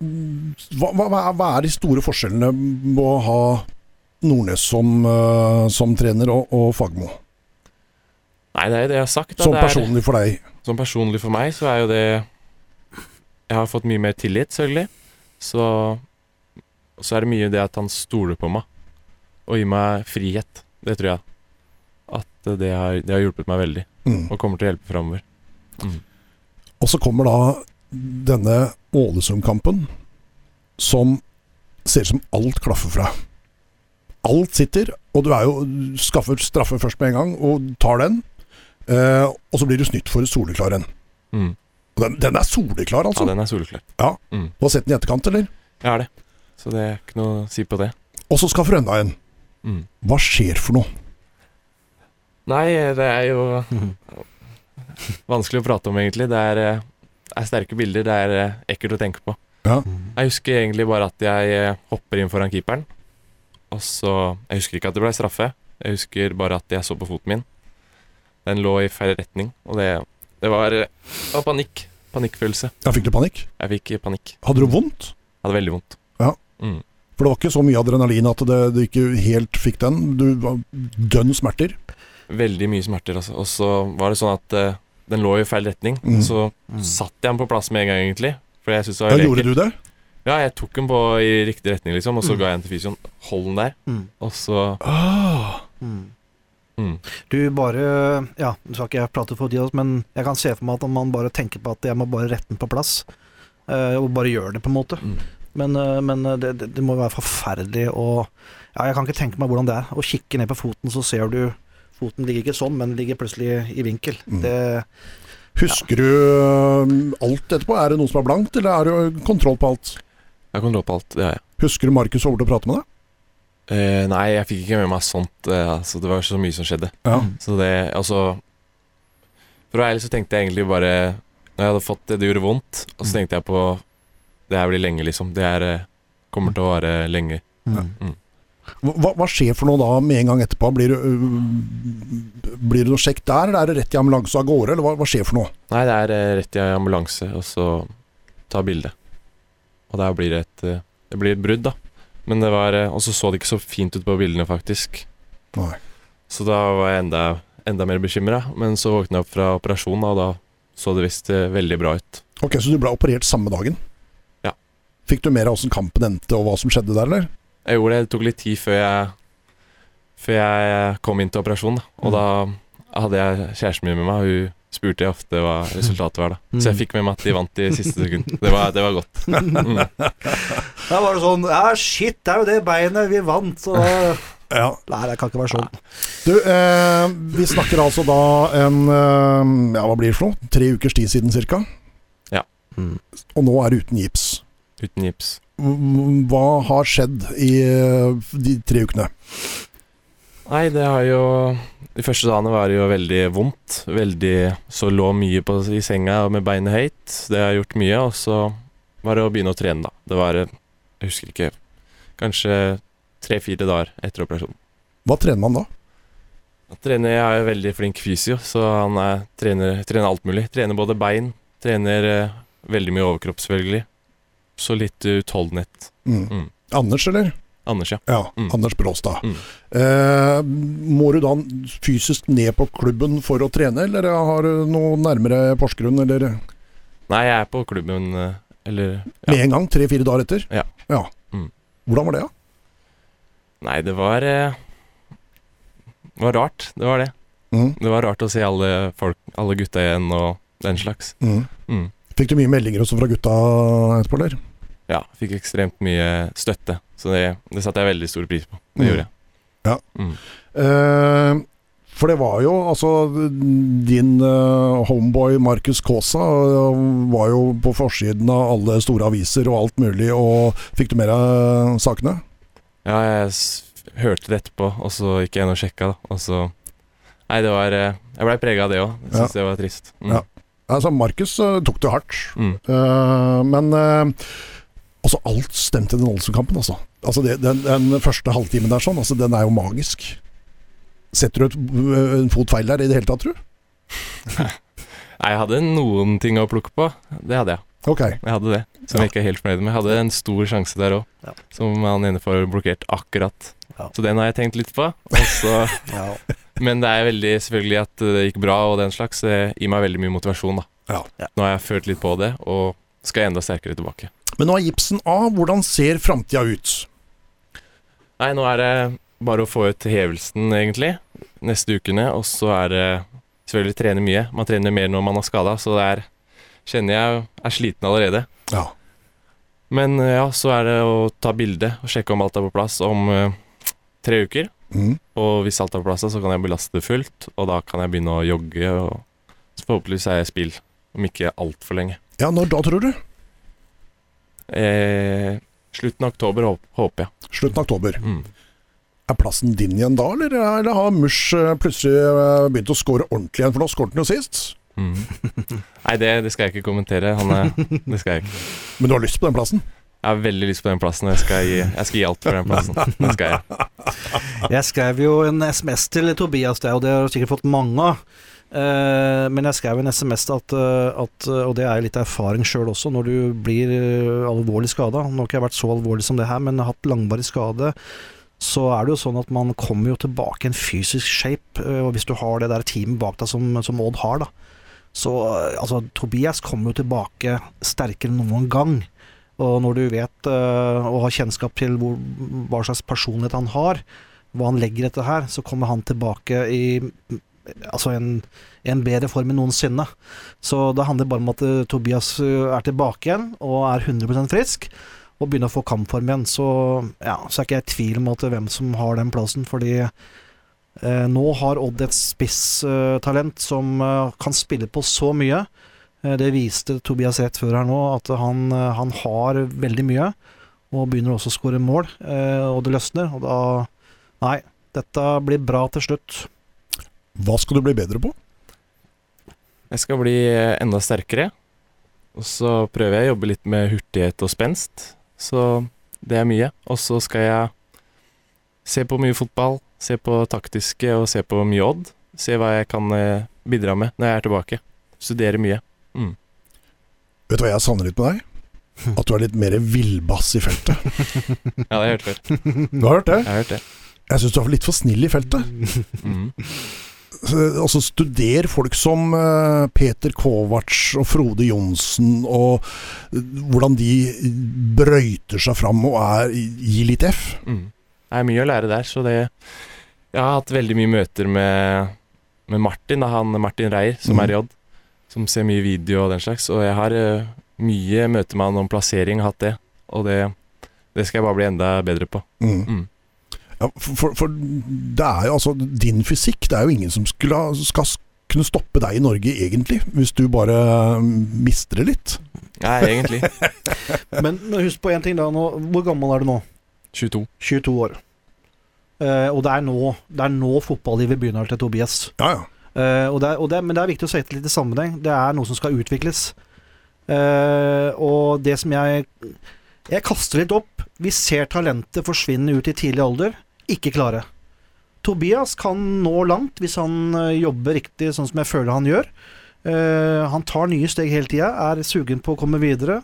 hva, hva, hva er- de store forskjellene på å ha Nordnes som, øh, som trener og, og Fagmo? Nei, det er jo det jeg har sagt. Som er- personlig for deg? Som personlig for meg, så er jo det Jeg har fått mye mer tillit, selvfølgelig. Så Så er det mye det at han stoler på meg og gir meg frihet. Det tror jeg. At det har, det har hjulpet meg veldig, Mm. og kommer til å hjelpe framover. Mm. Og så kommer da denne Ålesund-kampen, som ser ut som alt klaffer fra. Alt sitter, og du er jo skaffer straffe først med en gang, og tar den. Eh, og så blir du snytt for soleklar en. Mm. Den, den er soleklar, altså? Ja, den er soleklar. Ja. Mm. Du har sett den i etterkant, eller? Jeg har det. Så det er ikke noe å si på det. Og så skaffer du enda en. Mm. Hva skjer for noe? Nei, det er jo vanskelig å prate om, egentlig. Det er, eh, er sterke bilder. Det er eh, ekkelt å tenke på. Ja. Jeg husker egentlig bare at jeg eh, hopper inn foran keeperen. Og så Jeg husker ikke at det ble straffe. Jeg husker bare at jeg så på foten min. Den lå i feil retning, og det, det var, eh, det var panikk. Panikkfølelse. Ja, fikk du panikk? Jeg fikk panikk. Hadde du vondt? Jeg hadde veldig vondt. Ja. Mm. For det var ikke så mye adrenalin at det, du ikke helt fikk den. Du var dønn smerter. Veldig mye smerter, altså. Og så var det sånn at eh, den lå i feil retning. Mm. Så satt satte jeg den på plass med en gang, egentlig. For jeg det Da gjorde du det? Ja, jeg tok den på i riktig retning, liksom, og så Mm. ga jeg den til fysioen. Hold den der. Mm. Og så Ah. Mm. Mm. Du bare Ja, nå skal ikke jeg prate for de av oss, men jeg kan se for meg at man bare tenker på at jeg må bare rette den på plass. eh, og bare gjøre det, på en måte. Mm. Men, eh, men eh, det, det, det må være forferdelig å Ja, jeg kan ikke tenke meg hvordan det er. Å kikke ned på foten, så ser du Foten ligger ikke sånn, men ligger plutselig i vinkel. Mm. Det Husker du alt etterpå? Er det noe som er blankt, eller er det kontroll på alt? Jeg har kontroll på alt, det har jeg. Husker du Markus over til å prate med deg? Eh, nei, jeg fikk ikke med meg sånt. Eh, altså, det var så mye som skjedde. Ja. Så det, altså For å være ærlig så tenkte jeg egentlig bare Når jeg hadde fått det, det gjorde vondt, og så tenkte jeg på Det her blir lenge, liksom. Det her eh, kommer til å vare lenge. mm. Hva, hva skjer for noe da med en gang etterpå? Blir øh, blir det noe sjekk der, eller er det rett i ambulanse av gårde, eller hva, hva skjer for noe? Nei, det er eh, rett i ambulanse, og så ta bilde. Og der blir det et eh, Det blir et brudd, da. Men det var Og så så det ikke så fint ut på bildene, faktisk. Nei. Så da var jeg enda, enda mer bekymra. Men så våkna jeg opp fra operasjonen, og da så det visst veldig bra ut. Ok, Så du ble operert samme dagen? Ja. Fikk du mer av åssen kampen endte, og hva som skjedde der, eller? Jeg gjorde det. Det tok litt tid før jeg Før jeg kom inn til operasjon. Da. Og da hadde jeg kjæresten min med meg. Hun spurte jeg ofte hva resultatet var. da Så jeg fikk med meg at de vant i siste sekund. Det var, det var godt. Mm. Da var det sånn Ja, shit, det er jo det beinet vi vant, så Ja. Nei, det kan ikke være sånn. Du, eh, vi snakker altså da en eh, Ja, hva blir det for noe? Tre ukers tid siden cirka? Ja. Mm. Og nå er det uten gips. Uten gips. Hva har skjedd i eh, de tre ukene? Nei, det har jo De første dagene var det jo veldig vondt. Veldig Så lå mye på, i senga med beinet høyt. Det har gjort mye. Og så var det å begynne å trene, da. Det var Jeg husker ikke Kanskje tre-fire dager etter operasjonen. Hva trener man da? Jeg trener, jeg er jo veldig flink fysio, så han er, trener, trener alt mulig. Trener både bein, trener eh, veldig mye overkropp, selvfølgelig. Så litt utholdenhet. Mm. Mm. Anders, eller? Anders, ja. Ja, Mm. Anders Bråstad. Mm. Eh, må du da fysisk ned på klubben for å trene, eller har du noe nærmere Porsgrunn, eller Nei, jeg er på klubben, eller ja. med en gang? Tre-fire dager etter? Ja. Mm. Hvordan var det, da? Nei, det var eh, Det var rart. Det var det. Mm. Det var rart å se alle folk, alle gutta igjen og den slags. Mm. Fikk du mye meldinger også fra gutta etterpå, eller? Ja, fikk ekstremt mye støtte, så det, det satte jeg veldig stor pris på. Det Mm. gjorde jeg. Ja. Mm. Uh, for det var jo altså Din uh, homeboy Markus Kaasa uh, var jo på forsiden av alle store aviser og alt mulig, og fikk du mer av sakene? Ja, jeg hørte det etterpå, og så gikk jeg inn og sjekka, da. Og så Nei, det var Jeg blei prega av det òg. Jeg syns det var trist. Mm. Ja. Altså, Markus eh, tok det hardt, Mm. Eh, men altså, alt stemte i den Olsen-kampen, altså. altså det, den, den første halvtimen der sånn, altså, den er jo magisk. Setter du et, en fot feil der i det hele tatt, tru? Nei, jeg hadde noen ting å plukke på. Det hadde jeg. Ok. Jeg hadde det, som Ja. jeg ikke er helt fornøyd med. Jeg hadde en stor sjanse der òg, Ja. som han ene får blokkert akkurat. Ja. Så den har jeg tenkt litt på. Også, Ja. Men det er veldig selvfølgelig at det gikk bra og den slags. Det gir meg veldig mye motivasjon, da. Nå har jeg følt litt på det, og skal enda sterkere tilbake. Men nå er gipsen av. Hvordan ser framtida ut? Nei, nå er det bare å få ut hevelsen, egentlig, neste ukene. Og så er det selvfølgelig trene mye. Man trener mer når man har skada, så det er Kjenner jeg er sliten allerede. Ja. Men eh, ja, så er det å ta bilde og sjekke om alt er på plass om uh, tre uker. Mm. Og hvis alt er på plass, så kan jeg belaste det fullt, og da kan jeg begynne å jogge. Og så forhåpentligvis er jeg i spill om ikke altfor lenge. ja, når da, tror du? Eh, slutten av oktober håper jeg. Slutten av oktober. Mm. Er plassen din igjen da, eller, eller har Mush eh, plutselig begynt å score ordentlig igjen? For nå skåret han jo sist. Mm. Nei, det, det skal jeg ikke kommentere. Han er, det skal jeg ikke. Men du har lyst på den plassen? Jeg har veldig lyst på den plassen, jeg skal gi, jeg skal gi alt for den plassen. Det skal jeg. Jeg skrev jo en SMS til Tobias der, og det har du sikkert fått mange av. Uh, men jeg skrev en SMS at, eh, at Og det er litt erfaring sjøl også, når du blir eh, alvorlig skada. Nå har ikke jeg vært så alvorlig som det her, men har hatt langvarig skade. Så er det jo sånn at man kommer jo tilbake i en fysisk shape, og hvis du har det der teamet bak deg som, som Odd har, da. Så altså, Tobias kommer jo tilbake sterkere enn noen gang. Og når du vet eh, og har kjennskap til hvor, hva slags personlighet han har, hva han legger etter her, så kommer han tilbake i altså en, en bedre form enn noensinne. Så det handler bare om at eh, Tobias eh, er tilbake igjen og er 100% frisk. Og begynner å få kampform igjen. Så, ja, så er ikke jeg i tvil om at hvem som har den plassen. Fordi nå har Odd et spisstalent som eh, kan spille på så mye. Eh, det viste Tobias rett før her nå, at han, eh, han har veldig mye. Og begynner også å skåre mål, eh, og det løsner. Og da Nei, dette blir bra til slutt. Hva skal du bli bedre på? Jeg skal bli eh, enda sterkere. Og så prøver jeg å jobbe litt med hurtighet og spenst. Så det er mye. Og så skal jeg se på mye fotball, se på taktiske og se på mye Odd. Se hva jeg kan eh, bidra med når jeg er tilbake. Studere mye. Mm. Vet du hva jeg savner litt med deg? At du er litt mer villbass i feltet. Ja, det har jeg hørt før. Du har hørt det? Jeg har hørt det. Jeg syns du er litt for snill i feltet. Mm. Altså, studer folk som eh, Peter Kovac og Frode Johnsen, og eh, hvordan de brøyter seg fram og er, gir litt F. Mm. Det er mye å lære der, så det Jeg har hatt veldig mye møter med, med Martin, da, han Martin Reier, som Mm. er i Odd. Som ser mye video og den slags. Og jeg har uh, mye møter med han om plassering, hatt det. Og det, det skal jeg bare bli enda bedre på. Mm. Mm. Ja, for, for, for det er jo altså din fysikk. Det er jo ingen som skulle, ha- skal kunne stoppe deg i Norge, egentlig, hvis du bare mm, mister det litt. Nei, egentlig. Men, men husk på én ting, da. Nå, hvor gammel er du nå? 22. 22 år. Uh, og det er, nå, det er nå fotballivet begynner til Tobias. Ja, ja. Uh, og det er, og det, men det er viktig å se litt i sammenheng. Det er noe som skal utvikles. Uh, og det som jeg Jeg kaster litt opp. Vi ser talentet forsvinne ut i tidlig alder. Ikke klare. Tobias kan nå langt hvis han jobber riktig, sånn som jeg føler han gjør. Uh, han tar nye steg hele tida, er sugen på å komme videre.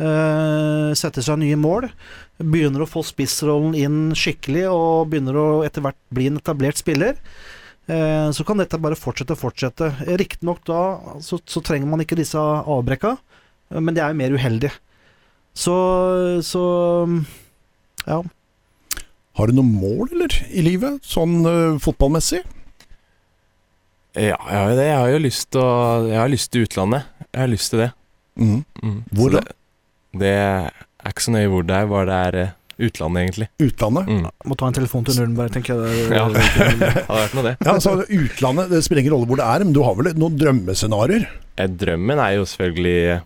Uh, setter seg nye mål. Begynner å få spissrollen inn skikkelig, og begynner å etter hvert bli en etablert spiller. Eh, så kan dette bare fortsette og fortsette. Riktignok da så, så trenger man ikke disse avbrekka, men det er jo mer uheldig. Så, så ja. Har du noe mål, eller, i livet? Sånn uh, fotballmessig? Ja, jeg har jo det. Jeg har jo lyst til å Jeg har lyst til utlandet. Jeg har lyst til det. Mm. Mm. Hvor da? Det, det er ikke så nøye hvor det er, bare det er eh, utlandet, egentlig. Utlandet? Mm. Må ta en telefon til Nürnberg, tenker jeg. Ja. Det hadde vært noe, det. Ja, så Utlandet, det spiller ingen rolle hvor det er, men du har vel noen drømmescenarioer? Eh, Drømmen er jo selvfølgelig eh,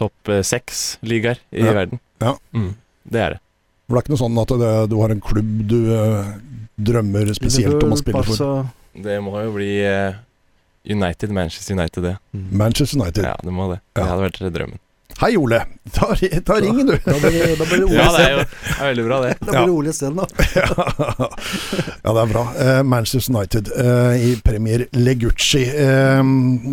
topp eh, seks ligaer i Ja. verden. Ja. Mm. Det er det. For det er ikke noe sånn at det, du har en klubb du drømmer spesielt om å spille for? Det må jo bli United, Manchester United, det. Manchester United. Ja, det må det. Det hadde vært drømmen. Hei, Ole. Ta, ta ringen, du. Da blir det, da blir det Ole Ja, det er jo det er veldig bra, det. Da blir det Ole isteden, da. ja, det er bra. Eh, Manchester United eh, i Premier Legucci. Eh,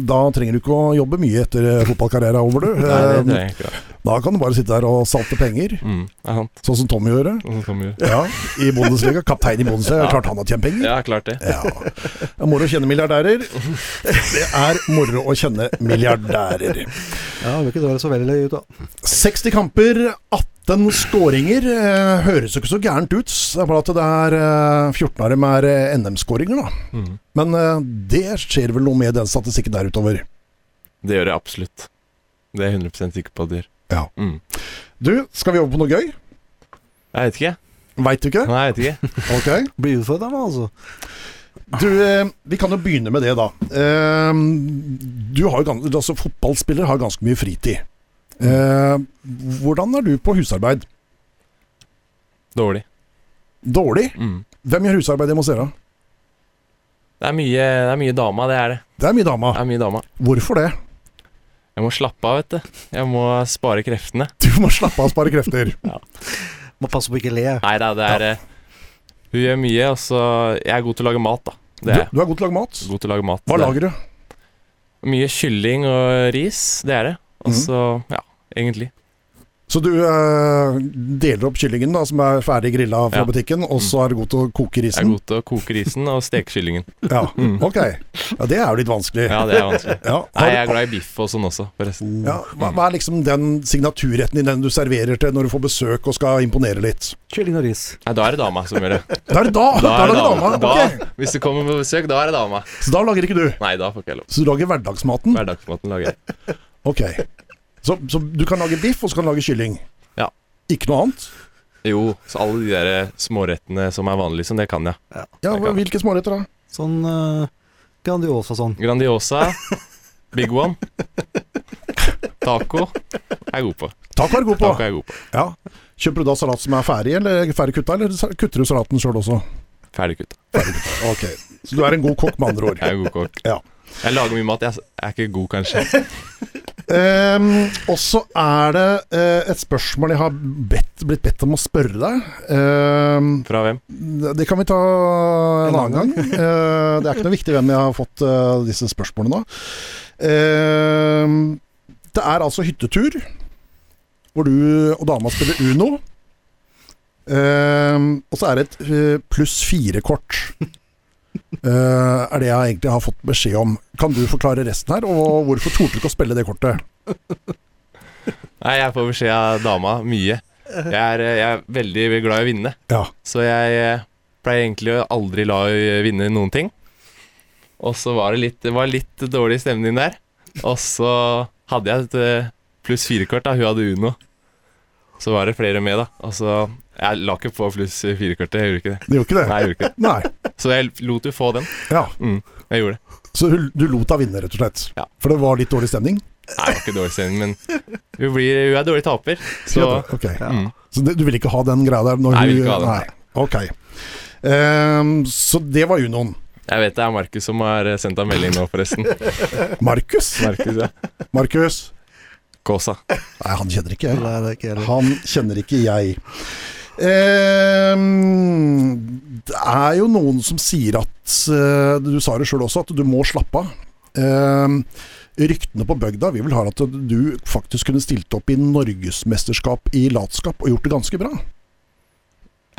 da trenger du ikke å jobbe mye etter fotballkarrieren er over, du. Nei, det er trenger jeg ikke. da kan du bare sitte der og salte penger, Mm, er sånn som Tommy gjør det. Sånn Tommy gjør. Ja, I Bundesliga. Kaptein i Bundesliga. Ja. Klart han har tjent penger. Ja, klart det. Ja. Det er moro å kjenne milliardærer. Det er moro å kjenne milliardærer. Ja, det vil ikke så veldig ut, da. 60 kamper, 18 skåringer. Eh, høres jo ikke så gærent ut. Det er bare at det er eh, 14 av dem er eh, NM-skåringer, da. Mm. Men eh, det skjer vel noe med den statistikken der utover. Det gjør det absolutt. Det er jeg 100 sikker på at det gjør. Ja. Mm. Du, skal vi over på noe gøy? Jeg vet ikke. Veit du ikke? Nei, jeg vet ikke. Ok. Blir utfordrende, altså. Du, eh, vi kan jo begynne med det, da. Eh, du har jo altså, Fotballspillere har ganske mye fritid. Eh, hvordan er du på husarbeid? Dårlig. Dårlig? Mm. Hvem gjør husarbeid hjemme hos dere? Det er mye, det er mye dama, det er det. Det er mye dama. Det er mye dama. Hvorfor det? Jeg må slappe av, vet du. Jeg må spare kreftene. Du må slappe av og spare krefter. ja. Må passe på ikke le. Nei da, det er eh, Hun gjør mye, og så Jeg er god til å lage mat, da. Du, Det er Du, du er god til å lage mat. God til å lage mat. Hva Det er- lager du? Mye kylling og ris, det er det. Og Mhm. så, ja, egentlig. Så du eh, deler opp kyllingen da, som er ferdig grilla fra Ja. butikken, og så er du god til å koke risen? Jeg er god til å koke risen og steke kyllingen. Ja, Mm. ok. Ja, det er jo litt vanskelig. Ja, det er vanskelig. Ja, Nei, jeg er glad i biff og sånn også, forresten. ja, hva, hva er liksom den signaturretten din, den du serverer til når du får besøk og skal imponere litt? Kylling og ris. Nei, da er det dama som gjør det. Da er det da! Da, er det dama. Da, Ok. Hvis du kommer på besøk, da er det dama. Så da lager ikke du. Nei, da får ikke jeg lov. Så du lager hverdagsmaten. Hverdagsmaten lager jeg. Ok. Så, så du kan lage biff, og så kan du lage kylling? Ja. Ikke noe annet? Jo, så alle de der smårettene som er vanlige, liksom, det kan jeg. Ja, Jeg kan. Hvilke småretter, da? Sånn uh, Grandiosa sånn. Grandiosa, Big One, taco er jeg god på. Taco er god på. Taco er jeg god på. Ja. Kjøper du da salat som er ferdig, eller ferdig kutta, eller kutter du salaten sjøl også? Ferdig kutta. Ok, Så du er en god kokk, med andre ord. Jeg er god kokk. Ja. Jeg lager mye mat. Jeg er ikke god, kanskje. Ehm, og så er det uh, et spørsmål jeg har bedt, blitt bedt om å spørre deg. Um, Fra hvem? det kan vi ta en annen gang. uh, det er ikke noe viktig hvem jeg har fått uh, disse spørsmålene nå. Ehm, det er altså hyttetur, hvor du og dama spiller Uno. Ehm, og så er det et pluss fire-kort. Eh, er det jeg egentlig har fått beskjed om. Kan du forklare resten her, og hvorfor torde du ikke å spille det kortet? Nei, jeg får beskjed av dama mye. Jeg er, jeg er veldig glad i å vinne, Ja. så jeg eh, pleier egentlig å aldri la henne vinne noen ting. Og så var det litt, det var litt dårlig stemning der. Og så hadde jeg et eh, pluss fire-kort, da. Hun hadde Uno. Så var det flere med, da. Og så Jeg la ikke på pluss fire-kortet, jeg gjorde ikke det. Du gjorde ikke det? Nei, jeg gjorde ikke det. Nei. Så jeg lot jo få den. Ja. Mm, jeg gjorde det. Så du, lot henne vinne, rett og slett? Ja. For det var litt dårlig stemning? Nei, det var ikke dårlig stemning, men hun, blir, hun er dårlig taper. Så Ok. mm. Så du vil ikke ha den greia der? Når Nei, jeg vil ikke ha den. Nei. Ok. Um, så det var Unoen. Jeg vet det er Markus som har sendt deg melding nå, forresten. Markus? Markus, ja. Markus? Kåsa. Nei, han kjenner ikke jeg. Nei, ikke. Han kjenner ikke jeg. Ehm, det er jo noen som sier at eh, Du sa det sjøl også, at du må slappe av. Ehm, ryktene på bygda vi vil ha at du faktisk kunne stilt opp i norgesmesterskap i latskap og gjort det ganske bra.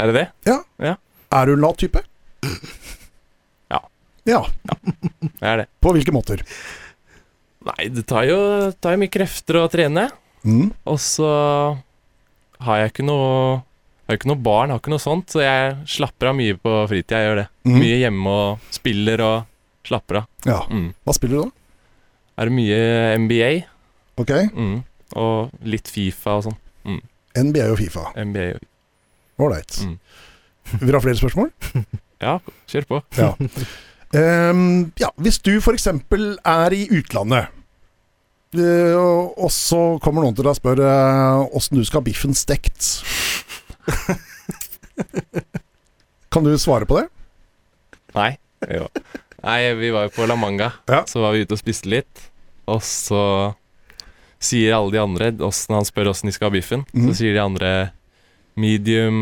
Er det det? Ja Er du en lat type? Ja. Ja. Jeg er det. På hvilke måter? Nei, det tar jo, tar mye krefter å trene. Mm. Og så har jeg ikke noe Har ikke noe barn, har ikke noe sånt, så jeg slapper av mye på fritida. Jeg gjør det. Mm. Mye hjemme og spiller og slapper av. Ja. Mm. Hva spiller du da? Er det mye NBA Ok. mm. og litt Fifa og sånn. NBA og Fifa. NBA Ålreit. Mm. Vil du ha flere spørsmål? Ja, kjør på. Ja. Um, ja, hvis du f.eks. er i utlandet, eh, og og så kommer noen til deg og spør eh, åssen du skal ha biffen stekt. kan du svare på det? Nei. Jo. Nei, vi var jo på La Manga. Ja. Så var vi ute og spiste litt. Og så sier alle de andre, åssen han spør åssen de skal ha biffen, mm. så sier de andre medium,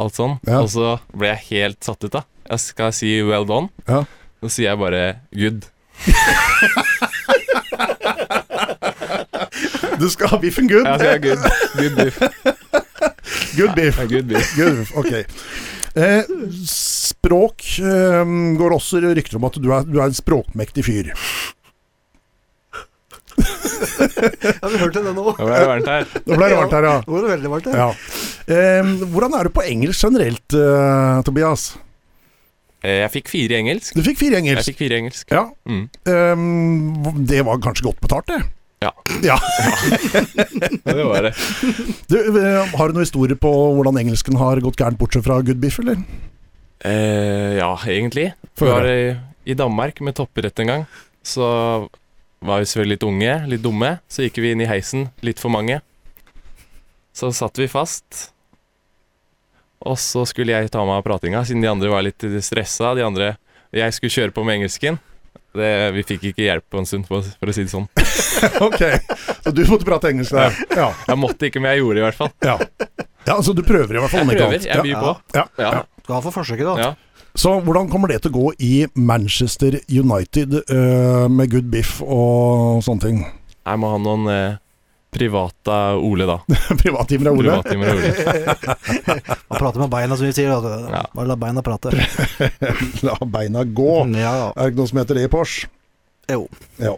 alt sånn. Ja. Og så ble jeg helt satt ut, da. Jeg skal si well done. Ja. Så sier jeg bare good. Du skal ha biffen good. Ja, så jeg good. Good biff. Good beef. Ja, good beef. Good beef. Ok. Eh, språk eh, går også rykter om at du er, du er en språkmektig fyr. Ja, vi hørte det nå. Nå ble det varmt her. Nå ble det varmt her, ja. Nå var det veldig varmt, her. ja. Eh, hvordan er du på engelsk generelt, eh, Tobias? Eh, Jeg fikk fire i engelsk. Du fikk fire i engelsk? Jeg fikk fire i engelsk. Ja. Mm. Ehm, det var kanskje godt betalt, det? Ja. ja. Det var det. Du, eh, har du noen historier på hvordan engelsken har gått gærent, bortsett fra good biff, eller? Eh, ja, egentlig. For Vi var i, i Danmark med topprett en gang. Så var vi selvfølgelig litt unge, litt dumme. Så gikk vi inn i heisen, litt for mange. Så satt vi fast. Og så skulle jeg ta meg av pratinga, siden de andre var litt stressa. De andre Jeg skulle kjøre på med engelsken. Det, vi fikk ikke hjelp på en stund, for, for å si det sånn. ok, så du måtte prate engelsk der. Ja. Jeg måtte ikke, men jeg gjorde det i hvert fall. ja. ja altså du prøver i hvert fall? Jeg prøver. Jeg byr på. Ja. Ja. Ja. Skal ha for forsøket, da. Ja. Så hvordan kommer det til å gå i Manchester United uh, med good biff og sånne ting? Jeg må ha noen eh, private Ole, da. Privattimer av Ole? Privattimer av Ole. Man prater med beina, som vi sier. Ja. Bare la beina prate. La beina gå. Ja, Er det ikke noe som heter det i Porsche? jo. Ja.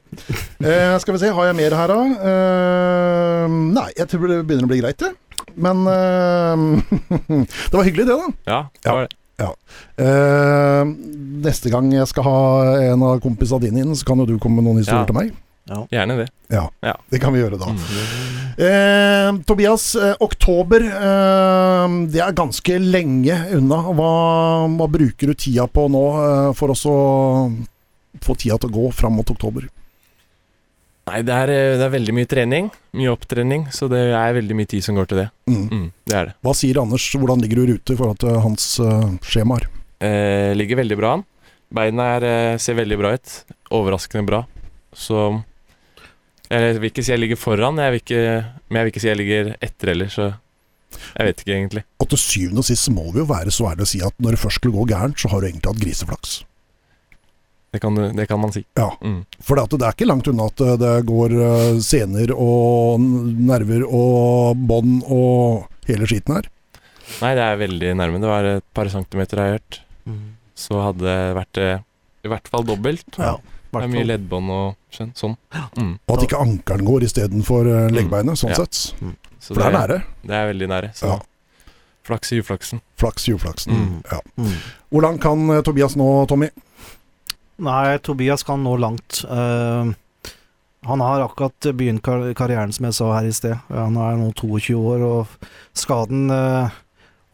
Eh, skal vi se, har jeg mer her da? Eh, nei, jeg tror det begynner å bli greit, det. Men eh, det var hyggelig, det, da. Ja, det var det. Eh, neste gang jeg skal ha en av kompisene dine inn, så kan jo du komme med noen historier Ja. til meg. Gjerne det. Ja, Ja. det kan vi gjøre da. Mm. Eh, Tobias, eh, oktober, eh, det er ganske lenge unna. Hva, hva bruker du tida på nå eh, for oss å få tida til å gå fram mot oktober? Nei, det er, eh, det er veldig mye trening. Mye opptrening. Så det er veldig mye tid som går til det. Mm. Mm, det er det. Hva sier Anders, hvordan ligger du i rute i forhold til hans uh, skjemaer? Eh, ligger veldig bra an. Beina er, ser veldig bra ut. Overraskende bra. Så Jeg vil ikke si jeg ligger foran, jeg vil ikke, men jeg vil ikke si jeg ligger etter heller, så jeg vet ikke egentlig. Og til syvende og sist må vi jo være så ærlige å si at når det først skulle gå gærent, så har du egentlig hatt griseflaks. Det kan, du- det kan man si. Ja. Mm. For det er ikke langt unna at eh, det går eh, sener og nerver og bånd og hele skiten her. Nei, det er veldig nærme. Det var et par centimeter, har jeg hørt. Mm. Så hadde det vært eh, i hvert fall dobbelt. Ja, hvert fall. Det er mye leddbånd og sånn. Mm. Og at ikke ankelen går istedenfor uh, leggbeinet, sånn Ja. sett. Så For det er nære. Det er veldig nære. Så Ja. flaks i uflaksen. Flaks i uflaksen. Mm. Ja. Mm. Hvor langt kan eh, Tobias nå, Tommy? Nei, Tobias kan nå langt. Uh, han har akkurat begynt kar karrieren, som jeg sa her i sted. Han er nå 22 år, og skaden uh,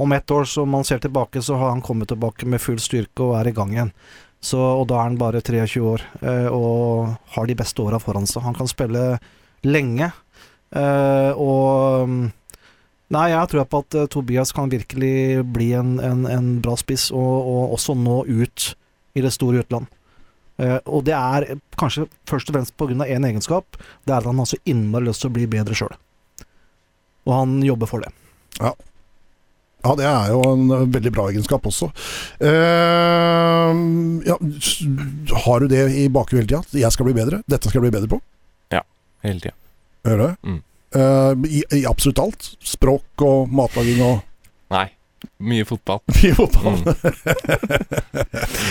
Om ett år, som man ser tilbake, så har han kommet tilbake med full styrke og er i gang igjen. Så, og da er han bare 23 år, eh, og har de beste åra foran seg. Han kan spille lenge, eh, og mm, Nei, jeg tror på at eh, Tobias kan virkelig bli en, en, en bra spiss, og, og også nå ut i det store utland. Og det er kanskje først og fremst pga. én egenskap. Det er at han har så innmari lyst til å bli bedre sjøl. Og han jobber for det. Ja, det er jo en veldig bra egenskap også. Uh, ja, har du det i bakhuet hele tida? Jeg skal bli bedre? Dette skal jeg bli bedre på? Ja, Hele tida. Gjør det? Mm. Uh, i, I absolutt alt? Språk og matlaging og Nei. Mye fotball. Mye fotball? Mm.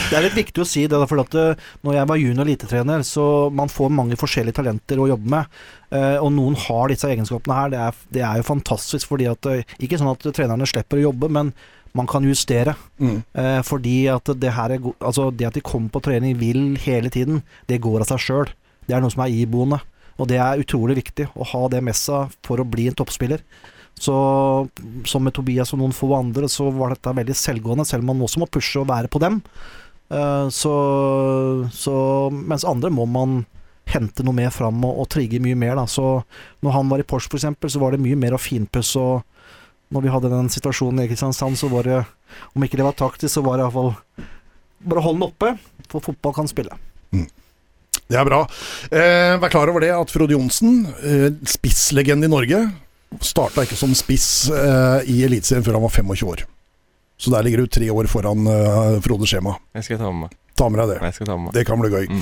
Det er litt viktig å si det, for at eh, når jeg var junior elitetrener, så man får mange forskjellige talenter å jobbe med. eh, og noen har disse egenskapene her. Det er, det er jo fantastisk, fordi at eh, Ikke sånn at trenerne slipper å jobbe, men man kan justere. Mm. Eh, fordi at det her er go Altså, det at de kommer på trening vil hele tiden, det går av seg sjøl. Det er noe som er iboende. Og det er utrolig viktig å ha det med seg for å bli en toppspiller. Så som med Tobias og noen få andre, så var dette veldig selvgående, selv om man også må pushe og være på dem. Eh, så, så Mens andre må man hente noe mer fram og, og trigge mye mer. Da. Så når han var i Porsche f.eks., så var det mye mer å finpusse. Og når vi hadde den situasjonen i Kristiansand, så var det Om ikke det var taktisk, så var det iallfall Bare hold den oppe, for fotball kan spille. Det er bra. Eh, vær klar over det at Frode Johnsen, eh, spisslegende i Norge, starta ikke som spiss uh, i Eliteserien før han var 25 år. Så der ligger du tre år foran uh, Frode Skjema. Jeg skal ta med meg. Ta med deg det. Med meg. Det kan bli gøy. Mm.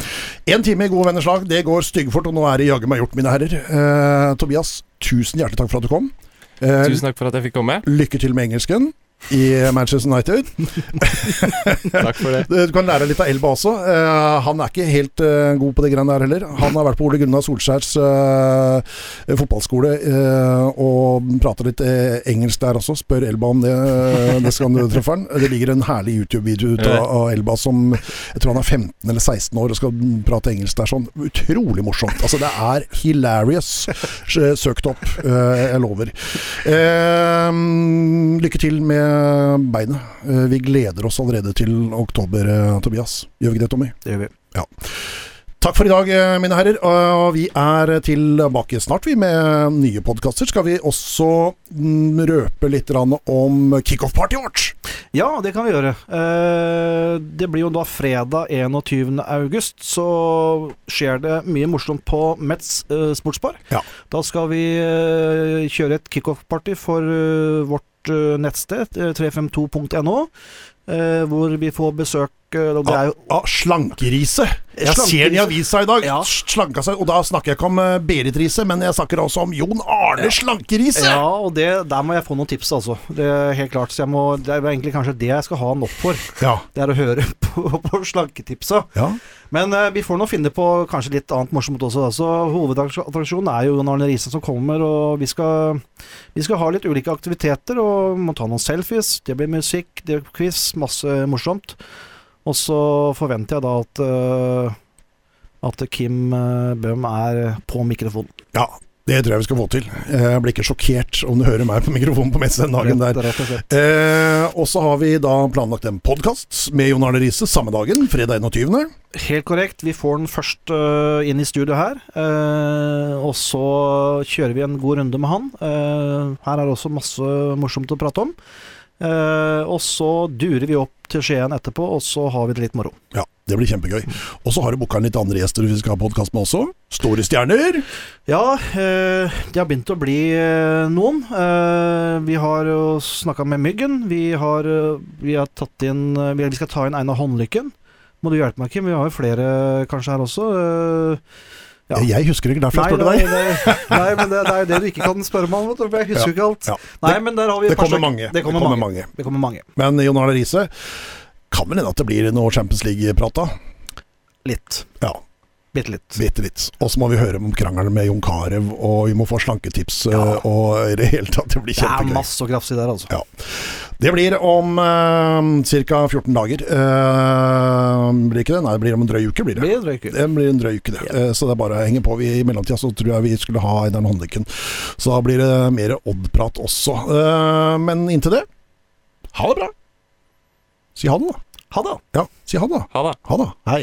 En time i gode venners lag, det går styggfort, og nå er det jaggu meg gjort, mine herrer. Uh, Tobias, tusen hjertelig takk for at du kom. Tusen takk for at jeg fikk komme. lykke til med engelsken i Manchester United. Takk for det. Du kan lære litt av Elba også. Eh, han er ikke helt eh, god på det greiene der heller. Han har vært på Ole Gunnar Solskjærs eh, fotballskole og prater litt engelsk der også. Spør Elba om det neste gang du treffer han. Det ligger en herlig YouTube-video ut av, av Elba som jeg tror han er 15 eller 16 år og skal prate engelsk der sånn. Utrolig morsomt. Altså, det er hilarious. Søkt opp. jeg lover. Lykke til med beinet. Eh, vi gleder oss allerede til oktober, eh, Tobias. Gjør vi ikke det, Tommy? Det gjør vi. Takk for i dag, eh, mine herrer. Og vi er tilbake snart, vi, med nye podkaster. Skal vi også mm, røpe litt om kickoff-partyet vårt? Ja, det kan vi gjøre. Eh, det blir jo da fredag 21. august, så skjer det mye morsomt på Metz eh, sportsbar. Ja. Da skal vi eh, kjøre et kickoff-party for eh, eh, nettsted, eh, 352.no. eh, hvor vi får besøk eh, det er jo Ja, slankerise. Jeg Slankerise. ser den i avisa i dag. Ja. Slanka seg, og da snakker jeg ikke om eh, Berit Riise, men jeg snakker også om Jon Arne Slankerise. Ja, og det, der må jeg få noen tips, altså. Det er helt klart. Så jeg må, det er egentlig kanskje det jeg skal ha opp for. Ja. Det er å høre på, på slanketipsa. ja. Men eh, vi får nå finne på kanskje litt annet morsomt også. Så Hovedattraksjonen er jo Jon Arne Riise som kommer, og vi skal, vi skal ha litt ulike aktiviteter. Og må ta noen selfies. Det blir musikk, det blir quiz, masse morsomt. Og så forventer jeg da at eh, at Kim eh, Bøhm er på mikrofonen. ja. Det tror jeg vi skal få til. Jeg blir ikke sjokkert om du hører meg på mikrofonen på messe den dagen der. Rett, rett og. Eh, så har vi da planlagt en podkast med Jon Arne Riise samme dagen, fredag 21. Helt korrekt. Vi får den først uh, inn i studio her. Uh, og så kjører vi en god runde med han. Uh, her er det også masse morsomt å prate om. Eh, og så durer vi opp til Skien etterpå, og så har vi det litt moro. Ja, det blir kjempegøy. Og så har du booka inn litt andre gjester vi skal ha podkast med også. Store stjerner. Ja, eh, det har begynt å bli eh, noen. Vi har jo snakka med Myggen. Vi har, vi har tatt inn Vi vi skal ta inn Einar Håndlykken. Må du hjelpe meg, Kim? Vi har jo flere kanskje her også. Ja. Jeg husker ikke derfor jeg spurte deg. nei, nei, nei, men det, det er jo det du ikke kan spørre meg om, for jeg husker jo ikke alt. Nei, men der har vi Det kommer mange. Det kommer mange. Det kommer mange. Men Jon Arne Riise kan vel hende at det blir noe Champions League-prat da? Litt. Ja, Bitte litt. bitte litt. Og så må vi høre om krangelen med Jon Carew, og vi må få slanketips, Ja. eh, og i det hele tatt, det blir Det er masse å grafse i der, altså. Ja. Det blir om eh, ca. 14 dager. Eh, blir ikke det? Nei, det blir om en drøy uke, blir Det en drøy uke. Det blir en drøy uke, det. Eh, Så det er bare å henge på. Vi, I mellomtida så tror jeg vi skulle ha Einar Håndlykken. Så da blir det mer Odd-prat også. Eh, Men inntil det, ha det bra. Si ha det, da. Ha det. Ja, si ha det. Ha det. Ha det. Hei.